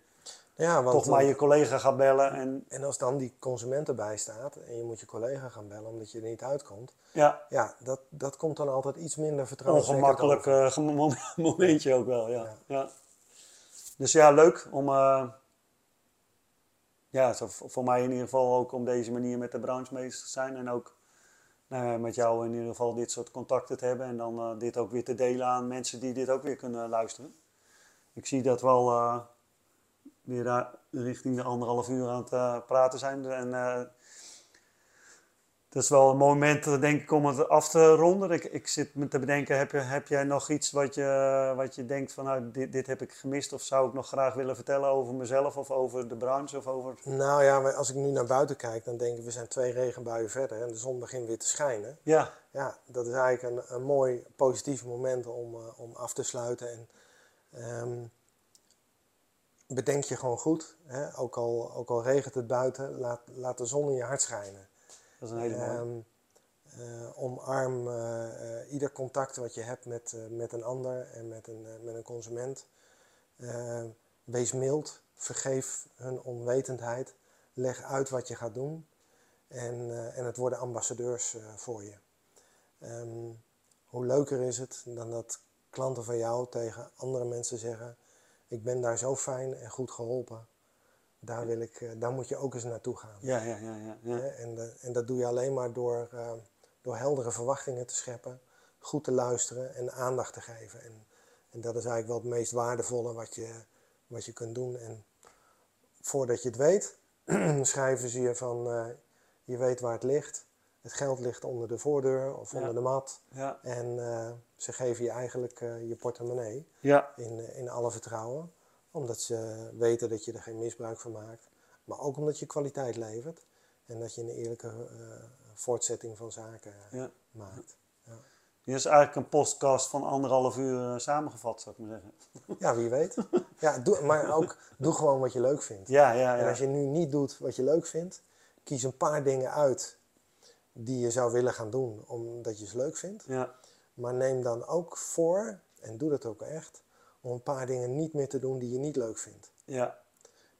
Ja, want toch maar je collega gaat bellen. En En als dan die consument erbij staat en je moet je collega gaan bellen omdat je er niet uitkomt. ja, Ja, dat, dat komt dan altijd iets minder vertrouwenswekkend ongemakkelijk eh, mom- [LAUGHS] momentje ook wel, ja. Ja. ja. Dus ja, leuk om, eh, ja, voor mij in ieder geval ook om deze manier met de branche bezig te zijn. En ook ja, met jou in ieder geval dit soort contacten te hebben. En dan eh, dit ook weer te delen aan mensen die dit ook weer kunnen luisteren. Ik zie dat we al eh, weer daar richting de anderhalf uur aan het eh, praten zijn. En eh, dat is wel een moment, denk ik, om het af te ronden. Ik, ik zit me te bedenken, heb, je, heb jij nog iets wat je, wat je denkt van, nou, dit, dit heb ik gemist? Of zou ik nog graag willen vertellen over mezelf of over de branche? Of over... Nou ja, maar als ik nu naar buiten kijk, dan denk ik, we zijn twee regenbuien verder en de zon begint weer te schijnen. Ja, Ja, dat is eigenlijk een, een mooi positief moment om, eh, om af te sluiten. En ehm, bedenk je gewoon goed, hè? Ook, al, ook al regent het buiten, laat, laat de zon in je hart schijnen. Dat is een hele. Ehm, eh, omarm eh, eh, ieder contact wat je hebt met, met een ander en met een, met een consument. Eh, wees mild, vergeef hun onwetendheid, leg uit wat je gaat doen en, en het worden ambassadeurs voor je. Ehm, hoe leuker is het dan dat klanten van jou tegen andere mensen zeggen: Ik ben daar zo fijn en goed geholpen. Daar, wil ik, eh, daar moet je ook eens naartoe gaan. Ja, ja, ja, ja. En, de- en dat doe je alleen maar door, eh, door heldere verwachtingen te scheppen, goed te luisteren en aandacht te geven. En, en dat is eigenlijk wel het meest waardevolle wat je, wat je kunt doen. En voordat je het weet, [CLEARS THROAT] schrijven ze je van, eh, je weet waar het ligt. Het geld ligt onder de voordeur of Ja. onder de mat. Ja, En eh, ze geven je eigenlijk eh, je portemonnee ja, in, eh, in alle vertrouwen. Omdat ze weten dat je er geen misbruik van maakt. Maar ook omdat je kwaliteit levert. En dat je een eerlijke eh, voortzetting van zaken eh, ja. maakt. Dit is eigenlijk een podcast van anderhalf uur eh, samengevat, zou ik maar zeggen. [LAUGHS] Ja, wie weet. Ja, doe, maar ook doe gewoon wat je leuk vindt. Ja, ja, En ja. als je nu niet doet wat je leuk vindt, kies een paar dingen uit die je zou willen gaan doen omdat je ze leuk vindt. Ja, Maar neem dan ook voor, en doe dat ook echt, om een paar dingen niet meer te doen die je niet leuk vindt. ja.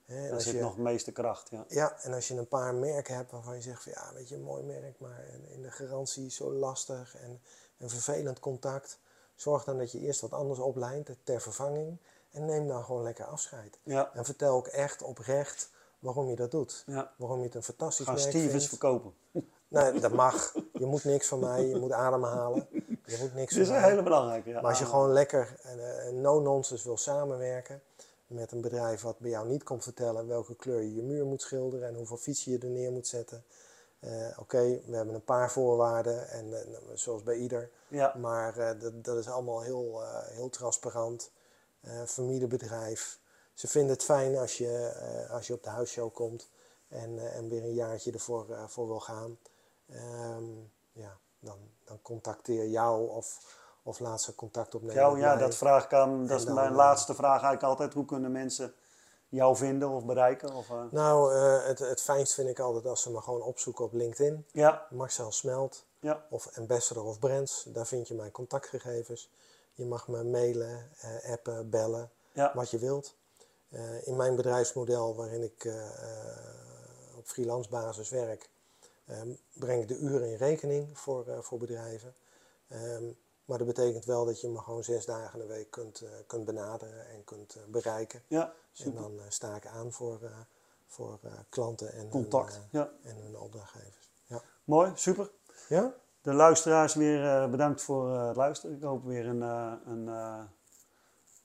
Daar als zit je- nog meeste kracht, ja. Ja, en als je een paar merken hebt waarvan je zegt van ja, weet je, een mooi merk, maar in- de garantie zo lastig en een vervelend contact. Zorg dan dat je eerst wat anders oplijnt ter vervanging en neem dan gewoon lekker afscheid. Ja, En vertel ook echt oprecht waarom je dat doet. ja. Waarom je het een fantastisch Ga merk Stevens vindt. verkopen. Nee, dat mag. Je moet niks van mij, je moet ademhalen. Je moet niks Dit is een hele belangrijke, ja. Maar als je gewoon lekker eh, no-nonsense wil samenwerken met een bedrijf wat bij jou niet komt vertellen welke kleur je je muur moet schilderen en hoeveel fietsen je er neer moet zetten. Eh, Oké, we hebben een paar voorwaarden, en, eh, zoals bij ieder. Ja, Maar dat, dat is allemaal heel, heel transparant. Familiebedrijf. Ze vinden het fijn als je, als je op de huisshow komt en, en weer een jaartje ervoor voor wil gaan. Ehm, ja, dan, dan contacteer jou of, of laat ze contact opnemen. jou, ja dat vraag ik aan, dat is dan, mijn eh, laatste vraag eigenlijk altijd. Hoe kunnen mensen jou vinden of bereiken? Of, eh, Nou, eh, het, het fijnst vind ik altijd als ze me gewoon opzoeken op LinkedIn. ja, Marcel Smelt ja, of Ambassador of Brands. Daar vind je mijn contactgegevens. Je mag me mailen, appen, bellen, ja, wat je wilt. In mijn bedrijfsmodel, waarin ik op freelance basis werk, eh, breng de uren in rekening voor, eh, voor bedrijven. Ehm, maar dat betekent wel dat je me gewoon zes dagen de week kunt, eh, kunt benaderen en kunt eh, bereiken. ja, En super. dan eh, sta ik aan voor, voor klanten en Contact, hun, ja. en hun opdrachtgevers. Ja? Mooi, super. ja? De luisteraars weer bedankt voor het luisteren. Ik hoop weer een, een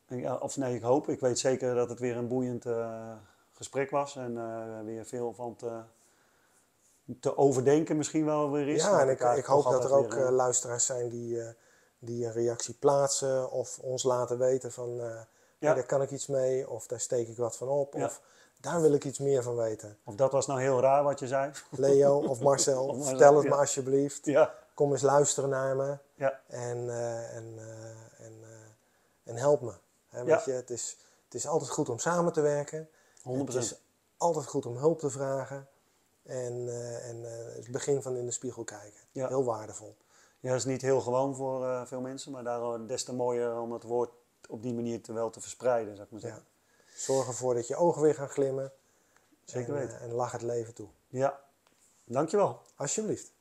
een- of nee, ik hoop, ik weet zeker dat het weer een boeiend gesprek was en weer veel van te, te overdenken misschien wel weer is. Ja, en ik, ik hoop dat er ook weer, eh, eh, luisteraars zijn die, eh, die een reactie plaatsen of ons laten weten van Ja. "Hey, daar kan ik iets mee of daar steek ik wat van op Ja. of daar wil ik iets meer van weten. Of dat was nou heel raar wat je zei. Leo [LAUGHS] of Marcel, Of Marcel, vertel het ja. me alsjeblieft. ja, Kom eens luisteren naar me ja, en, en, en, en help me. Weet je, het, is, het is altijd goed om samen te werken. 100%. Het is altijd goed om hulp te vragen. En, eh, en eh, het begin van in de spiegel kijken. Ja. Heel waardevol. Ja, dat is niet heel gewoon voor eh, veel mensen, maar daarom des te mooier om het woord op die manier te wel te verspreiden, zou ik maar zeggen. Zorg ervoor dat je ogen weer gaan glimmen. Zeker en, weten. en lach het leven toe. Ja, dankjewel. Alsjeblieft.